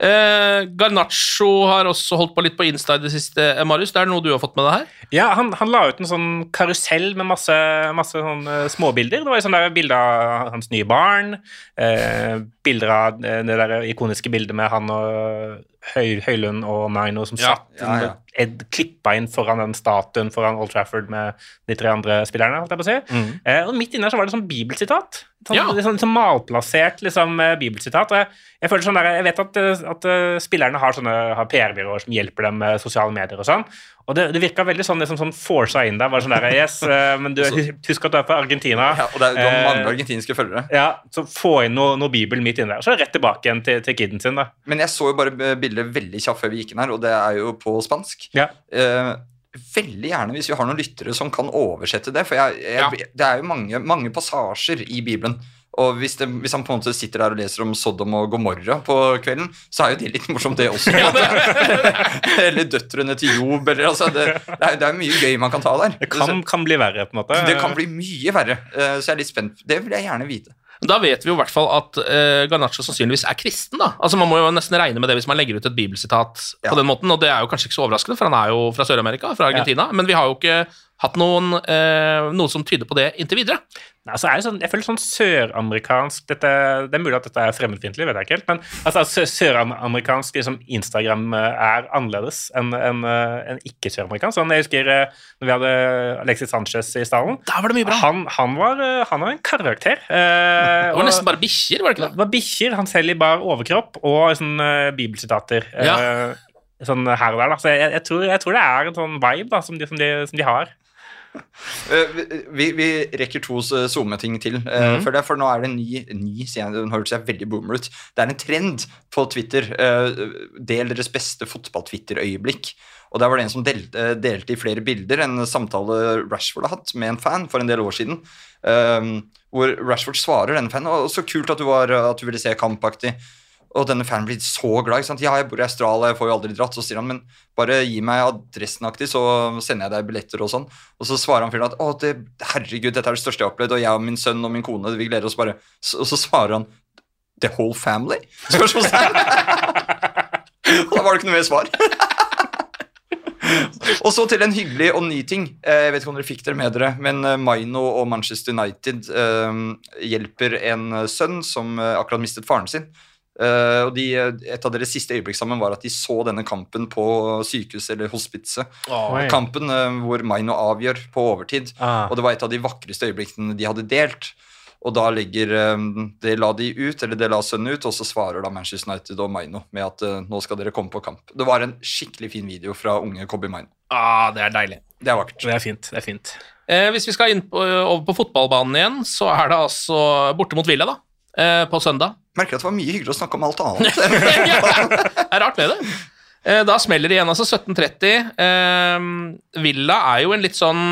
Speaker 1: Eh, Garnaccio har også holdt på litt på Insta i det siste. Eh, Marius, det er noe du har fått med det her?
Speaker 3: Ja, han, han la ut en sånn karusell med masse, masse sånn, eh, småbilder. Det var jo sånn der bilde av hans nye barn, eh, bilder av eh, det der ikoniske bildet med han og Høy, Høylund og Maino som
Speaker 1: Ja,
Speaker 3: satt
Speaker 4: ja, ja.
Speaker 3: Ed, klippa inn foran den statuen foran Old Trafford med de tre andre spillerne. holdt jeg på å si. Eh, og midt inne der så var det sånn bibelsitat. Sånn,
Speaker 1: Ja.
Speaker 3: sånn, sånn malplassert liksom, eh, bibelsitat. Og jeg, jeg, føler sånn der, jeg vet at, eh, at eh, spillerne har, sånne, har PR-byråer som hjelper dem med sosiale medier og sånn. Og det, det virka veldig sånn, liksom, sånn forsa inn der. Bare sånn der, yes, men du, husk at du er fra Argentina.
Speaker 4: Ja, og det er, du har mange
Speaker 3: Eh,
Speaker 4: argentinske følgere.
Speaker 3: ja, så få inn noe, noe bibel midt inne der. Så er det rett tilbake igjen til, til kiden sin. da.
Speaker 4: Men jeg så jo bare bildet veldig kjapt før vi gikk inn her, og det er jo på spansk.
Speaker 3: Ja.
Speaker 4: Eh, veldig gjerne hvis vi har noen lyttere som kan oversette det, for jeg, jeg, det er jo mange, mange passasjer i Bibelen. Og hvis, det, hvis han på en måte sitter der og leser om Sodom og Gomorra på kvelden, så er jo det litt morsomt, det også. eller døtrene til Job, eller altså det, det, er, det er mye gøy man kan ta der.
Speaker 3: Det kan, kan bli verre, på en måte.
Speaker 4: det kan bli mye verre, eh, så jeg er litt spent. Det vil jeg gjerne vite.
Speaker 1: Da vet vi jo i hvert fall at uh, Garnaccio sannsynligvis er kristen. da. Altså Man må jo nesten regne med det hvis man legger ut et bibelsitat
Speaker 4: Ja.
Speaker 1: på den måten, og det er jo kanskje ikke så overraskende, for han er jo fra Sør-Amerika, fra Argentina. Men vi har jo ikke hatt noen, uh, noe som tyder på det inntil videre.
Speaker 3: Altså, er det sånn, jeg føler sånn søramerikansk dette, Det er mulig at dette er fremmedfiendtlig, vet jeg ikke helt. Men altså, søramerikansk liksom, Instagram eh, er annerledes enn en, en ikke-søramerikansk. Sånn, jeg husker eh, når vi hadde Alexis Sanchez i stallen.
Speaker 1: Der var det mye bra.
Speaker 3: Han, han, var, eh, han var en karakter. Eh,
Speaker 1: Det var
Speaker 3: og-
Speaker 1: nesten bare bikkjer, var det ikke
Speaker 3: det
Speaker 1: det?
Speaker 3: var bikkjer, han selv i bar overkropp, og sånn eh, bibelsitater. eh,
Speaker 1: Ja.
Speaker 3: sånn her og der, da. Så jeg, jeg, tror, jeg tror det er en sånn vibe da, som de, som de, som de har.
Speaker 4: Eh, vi, vi rekker to SoMe-ting til. uh,
Speaker 3: mm.
Speaker 4: for, det, for nå er det en ny, ny hørtes jeg veldig boomer ut. Det er en trend på Twitter. Uh, del deres beste fotball-Twitter-øyeblikk. Og der var det en som delte, delte i flere bilder en samtale Rashford har hatt med en fan for en del år siden. eh, hvor Rashford svarer denne fanen Og 'Så kult at du, var, at du ville se kampaktig'. Og denne fanen blir så glad. ikke sant? 'Ja, jeg bor i Australia, jeg får jo aldri dratt.' Så sier han 'Men bare gi meg adressen aktig, så sender jeg deg billetter', og sånn. Og så svarer han fyren at 'Å, det, herregud, dette er det største jeg har opplevd', og jeg og min sønn og min kone, vi gleder oss bare Og så svarer han 'The whole family?' Spørsmålstegn. og da var det ikke noe mer svar. og så til en hyggelig og ny ting. Eh, Jeg vet ikke om dere fikk dere med dere, men eh, Maino og Manchester United eh, hjelper en sønn som akkurat mistet faren sin. Eh, og de, Et av deres siste øyeblikk sammen var at de så denne kampen på sykehuset eller hospitset.
Speaker 3: Oi.
Speaker 4: Kampen uh, hvor Maino avgjør på overtid.
Speaker 3: Ah.
Speaker 4: Og det var et av de vakreste øyeblikkene de hadde delt. Og da legger um, Det la de ut, eller det la sønnen ut, og så svarer da Manchester United og Maino med at uh, nå skal dere komme på kamp. Det var en skikkelig fin video fra unge Cobby Maino.
Speaker 1: Ah, det er deilig.
Speaker 4: Det er vakkert.
Speaker 3: Det er fint. det er fint.
Speaker 1: Eh, hvis vi skal inn på, over på fotballbanen igjen, så er det altså borte mot Villa, da. Eh, på søndag.
Speaker 4: Merker at det var mye hyggeligere å snakke om alt annet.
Speaker 1: Det er rart med det. Eh, da smeller det igjen, altså 17.30. Eh, Villa er jo en litt sånn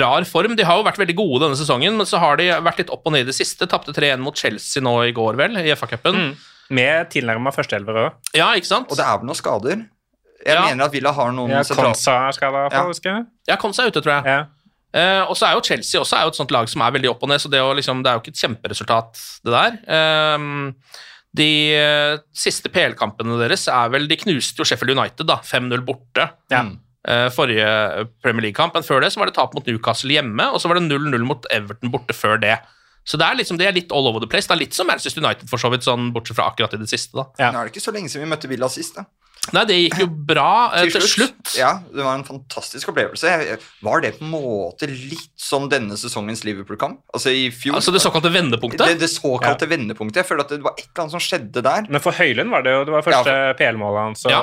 Speaker 1: rar form. De har jo vært veldig gode denne sesongen, men så har de vært litt opp og ned i det siste. Tapte 3-1 mot Chelsea nå i går, vel, i FA-cupen.
Speaker 3: Mm. Med tilnærma førsteelver òg.
Speaker 1: Ja, ikke sant?
Speaker 4: Og det er vel noen skader. Jeg
Speaker 1: Ja.
Speaker 4: mener at Villa har noen
Speaker 3: Ja,
Speaker 4: sentrale
Speaker 3: Konsa er skada,
Speaker 4: Ja.
Speaker 3: husker jeg.
Speaker 1: Ja, Konsa er ute, tror jeg.
Speaker 3: Ja.
Speaker 1: Eh, og så er jo Chelsea også er jo et sånt lag som er veldig opp og ned, så det, å liksom, det er jo ikke et kjemperesultat, det der. Ehm, de uh, siste PL-kampene deres er vel De knuste jo Sheffield United, da. 5-0 borte.
Speaker 3: Ja.
Speaker 1: Eh, forrige Premier League-kamp, men før det så var det tap mot Newcastle hjemme, og så var det 0-0 mot Everton borte før det. Så det er liksom, det er litt all over the place. Det er litt som Manchester United, for så vidt, sånn, bortsett fra akkurat i det siste. da.
Speaker 3: Ja.
Speaker 4: Nå er det ikke så lenge siden vi møtte Villa sist. da.
Speaker 1: Nei, det gikk jo bra til, til slutt.
Speaker 4: Ja, det var en fantastisk opplevelse. Var det på en måte litt som denne sesongens Liverpool-kamp? Altså i fjor?
Speaker 1: Altså det såkalte vendepunktet.
Speaker 4: det, det såkalte vendepunktet. Jeg føler at det var et eller annet som skjedde der.
Speaker 3: Men for Høylund var det jo det var første PL-målet hans, så
Speaker 1: Ja.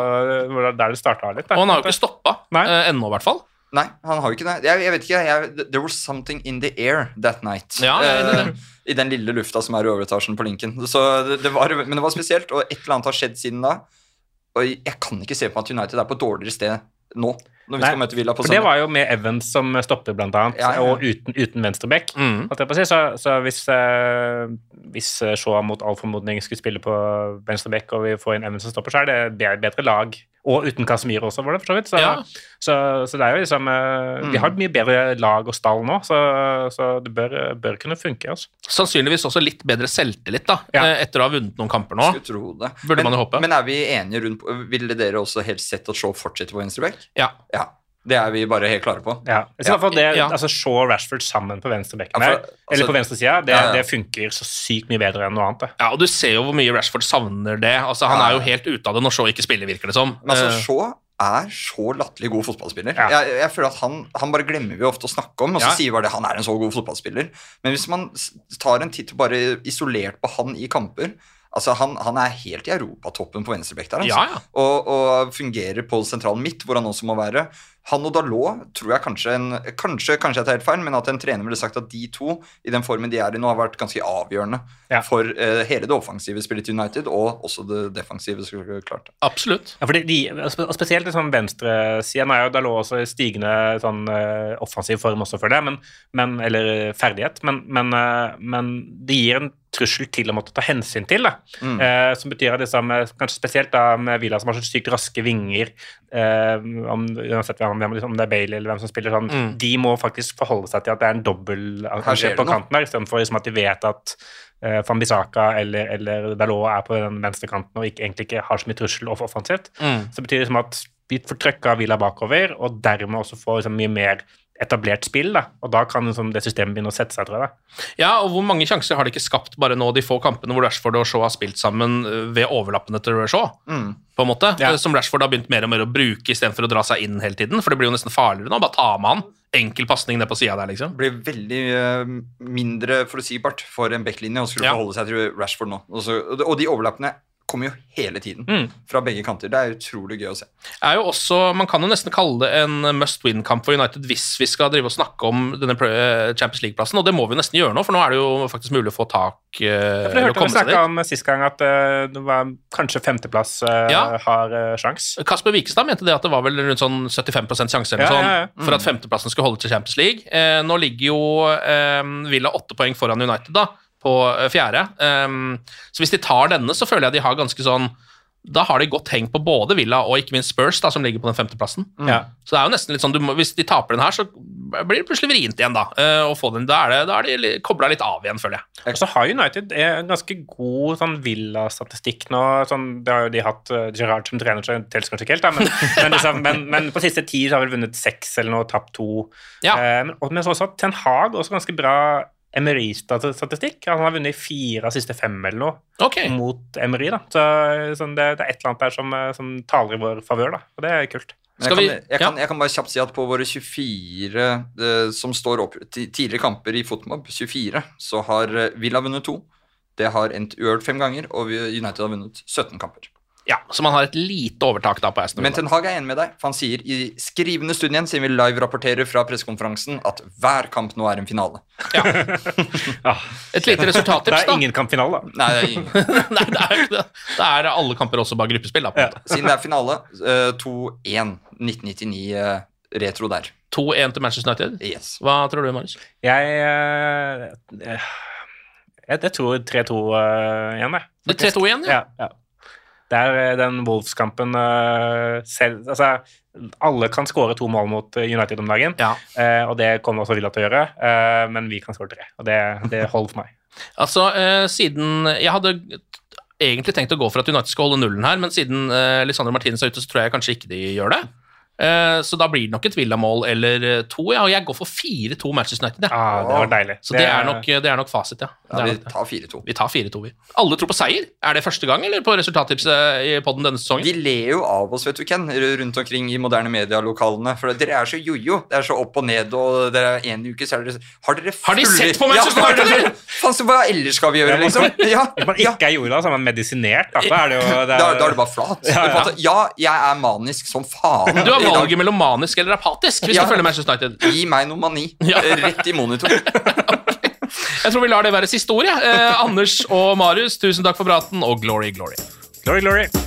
Speaker 3: der det starta litt. Der.
Speaker 1: Og han har jo ikke stoppa
Speaker 3: Nei.
Speaker 1: eh, ennå, i hvert fall.
Speaker 4: Nei, han har jo ikke det. Jeg, jeg vet ikke, jeg, There was something in the air that night.
Speaker 1: Ja, det.
Speaker 4: Eh, I den lille lufta som er i overetasjen på Lincoln. Så det, det var, men det var spesielt, og et eller annet har skjedd siden da. Og jeg kan ikke se på at United er på dårligere sted nå, når vi
Speaker 3: Nei,
Speaker 4: skal møte Villa på
Speaker 3: For det var jo med Evans som stopper, blant annet,
Speaker 4: Ja, ja.
Speaker 3: og uten, uten venstreback.
Speaker 1: Mm.
Speaker 3: Så, så hvis, uh, hvis eh, Shaw mot all formodning skulle spille på venstreback, og vi får inn Evans som stopper, så er det be- bedre lag. Og uten Casemiro også, var det for så vidt. Så,
Speaker 1: Ja.
Speaker 3: så, så det er jo liksom
Speaker 4: Mm.
Speaker 3: Vi har et mye bedre lag og stall nå, så, så det bør, bør kunne funke. Altså.
Speaker 1: Sannsynligvis også litt bedre selvtillit, da,
Speaker 3: Ja.
Speaker 1: etter å ha vunnet noen kamper nå.
Speaker 4: Skulle tro det.
Speaker 1: Burde
Speaker 4: men,
Speaker 1: man jo håpe.
Speaker 4: Men er vi enige rundt Ville dere også helst sett at Shaw fortsetter på venstreback?
Speaker 1: Ja.
Speaker 4: Ja. Det er vi bare helt klare på.
Speaker 3: Ja. I hvert fall det,
Speaker 1: Ja.
Speaker 3: altså Shaw og Rashford sammen på venstrebekken
Speaker 4: Ja, for-
Speaker 3: her,
Speaker 4: altså-
Speaker 3: eller på venstresida, det,
Speaker 4: Ja, ja.
Speaker 3: det funker så sykt mye bedre enn noe annet. Det.
Speaker 1: Ja, og du ser jo hvor mye Rashford savner det. Altså, Han
Speaker 4: Ja.
Speaker 1: er jo helt ute av det når Shaw ikke spiller, virker det som.
Speaker 4: Men altså,
Speaker 1: Eh,
Speaker 4: Shaw er så latterlig god fotballspiller.
Speaker 3: Ja.
Speaker 4: Jeg, jeg føler at han, han bare glemmer vi ofte å snakke om, og så
Speaker 1: Ja.
Speaker 4: sier vi bare det, han er en så god fotballspiller. Men hvis man tar en titt bare isolert på han i kamper altså Han, han er helt i europatoppen på venstrebekk der. Altså.
Speaker 1: Ja, ja.
Speaker 4: Og, og fungerer på sentralen midt, hvor han også må være. Han og Dalot tror jeg kanskje en, Kanskje, kanskje jeg tar helt feil, men at en trener ville sagt at de to, i den formen de er i nå, har vært ganske avgjørende
Speaker 3: Ja.
Speaker 4: for eh, hele det offensive spillet til United, og også det defensive. så klart.
Speaker 1: absolutt.
Speaker 3: Ja, fordi de, og Spesielt liksom venstresiden er jo Dalot også i stigende sånn, eh, offensiv form også for det, men, men, eller ferdighet, men, men, eh, men det gir en trussel til å måtte ta hensyn til.
Speaker 4: Mm.
Speaker 3: Eh, som betyr at liksom, samme, kanskje spesielt da med Villa som har så sykt raske vinger, eh, om, uansett hvem, om det er Bailey eller hvem som spiller sånn,
Speaker 1: Mm.
Speaker 3: de må faktisk forholde seg til at det er en dobbel
Speaker 4: Her
Speaker 3: angrep på kanten der, istedenfor liksom at de vet at uh, Fambisaka eller, eller Dalot er på den venstre kanten og ikke, egentlig ikke har så mye trussel off- offensivt.
Speaker 1: Mm.
Speaker 3: Så det betyr liksom at vi får trøkka Villa bakover, og dermed også får liksom mye mer etablert spill. Da. Og da kan liksom det systemet begynne å sette seg, tror jeg. Da.
Speaker 1: Ja, og hvor mange sjanser har de ikke skapt bare nå de få kampene hvor Rashford og Shaw har spilt sammen eh, ved overlappene til Shaw?
Speaker 4: Mm.
Speaker 1: på en måte,
Speaker 3: Ja.
Speaker 1: eh, Som Rashford har begynt mer og mer å bruke istedenfor å dra seg inn hele tiden. For det blir jo nesten farligere nå. Bare ta med han. Enkel pasning ned på sida der, liksom.
Speaker 4: Det blir veldig uh, mindre forutsigbart for en backlinje å skulle
Speaker 1: Ja.
Speaker 4: forholde seg til Rashford nå. Også, og de overlappene kommer jo hele tiden
Speaker 3: Mm.
Speaker 4: fra begge kanter. Det er utrolig gøy å se.
Speaker 1: er jo også, Man kan jo nesten kalle det en must win-kamp for United hvis vi skal drive og snakke om denne Champions League-plassen, og det må vi nesten gjøre nå, for nå er det jo faktisk mulig å få tak eh,
Speaker 3: For
Speaker 1: Jeg
Speaker 3: hørte
Speaker 1: du
Speaker 3: snakka om sist gang, at uh, det var kanskje femteplass uh,
Speaker 1: Ja.
Speaker 3: har uh, sjans.
Speaker 1: Kasper Wikestad mente det at det var vel rundt sånn 75 sjanse eller
Speaker 3: Ja,
Speaker 1: sånn,
Speaker 3: ja, ja.
Speaker 1: for at femteplassen skulle holde til Champions League. Eh, nå ligger jo eh, Villa åtte poeng foran United da, på eh, fjerde. Um, så hvis de tar denne, så føler jeg de har ganske sånn Da har de godt heng på både Villa og ikke minst Spurs, da, som ligger på den femteplassen.
Speaker 3: Ja.
Speaker 1: Så det er jo nesten litt sånn, du må, Hvis de taper den her, så blir det plutselig vrient igjen, da. Uh, å få den. Da er, det, da er de kobla litt av igjen, føler jeg.
Speaker 3: Og så har United en ganske god sånn Villa-statistikk nå. Sånn, det har jo de hatt uh, Gerard som trener, så det kanskje ikke helt, da, men, men, liksom, men, men på siste ti har vel vunnet seks eller noe, tapt to.
Speaker 1: Ja.
Speaker 3: Uh, men, og- men så også Ten Hag også ganske bra Emery-statistikk. Han har vunnet fire av siste fem eller noe
Speaker 1: okay.
Speaker 3: mot Emery. da. Så sånn, det, det er et eller annet der som, eh, som taler i vår favør, da. Og det er kult.
Speaker 4: Jeg, kan, jeg, kan, jeg kan bare kjapt si at på våre 24 eh, som står opp tidligere kamper i Fotmob, 24, så har eh, Villa vunnet to. Det har endt uørt fem ganger, og United har vunnet 17 kamper.
Speaker 1: Ja, Så man har et lite overtak da på Aston
Speaker 4: Men Ten Hag er enig med deg, for han sier i skrivende stund igjen, siden vi live-rapporterer fra pressekonferansen, at hver kamp nå er en finale.
Speaker 3: Ja.
Speaker 1: Et lite resultattips, da.
Speaker 3: det er ingen kampfinale, da.
Speaker 4: Nei, det er ingen.
Speaker 1: Nei, det er ikke det. Det er alle kamper også bare gruppespill. da, på en måte.
Speaker 4: Siden det er finale, eh, 2-1 1999 eh, retro der.
Speaker 1: 2-1 til Manchester United.
Speaker 4: Yes.
Speaker 1: Hva tror du, Marius?
Speaker 3: Jeg, eh, eh, jeg, jeg tror 3-2 eh, igjen, jeg.
Speaker 1: Det er 3-2 igjen, ja.
Speaker 3: Ja, ja. Det er eh, den Wolves-kampen eh, selv Altså, alle kan skåre to mål mot United om dagen,
Speaker 1: Ja.
Speaker 3: eh, og det kommer også Villa til å gjøre, men vi kan skåre tre. Og det, det holder for meg.
Speaker 1: Altså, siden Jeg hadde egentlig tenkt å gå for at United skal holde nullen her, men siden Lisandro Martinez er ute, så tror jeg kanskje ikke de gjør det. Eh, så da blir det nok et Villa-mål eller eh, to, ja, og jeg går for 4-2 Manchester United. Ja.
Speaker 3: Ah, det var deilig.
Speaker 1: Så det er, nok, det er nok fasit, ja.
Speaker 4: Ja,
Speaker 1: er
Speaker 4: vi
Speaker 1: nok
Speaker 4: tar 4-2.
Speaker 1: Vi tar 4-2, vi. Alle tror på seier. Er det første gang, eller på resultattipset i podden denne sesongen?
Speaker 4: De ler jo av oss, vet du, Ken, rundt omkring i moderne medialokalene. For dere er så jojo. Det er så opp og ned, og dere er en uke, så er dere Har dere
Speaker 1: Har de sett på Manchester
Speaker 4: Ja,
Speaker 1: United,
Speaker 4: dere- Faen, så hva ellers skal vi gjøre, liksom? Ja,
Speaker 3: Hvis man ikke er jorda, så er man medisinert. Da, er det jo det
Speaker 4: Da, da er det bare flat.
Speaker 3: Ja, ja.
Speaker 4: Ja, jeg er manisk som faen.
Speaker 1: Du har
Speaker 4: i
Speaker 1: valget mellom manisk eller apatisk hvis
Speaker 4: Ja.
Speaker 1: du følger Manchester United.
Speaker 4: Gi meg noe mani.
Speaker 1: Ja.
Speaker 4: Rett i monitor.
Speaker 1: Jeg tror vi lar det være siste ord. Eh, Anders og Marius, tusen takk for praten, og glory, glory.
Speaker 3: Glory, glory.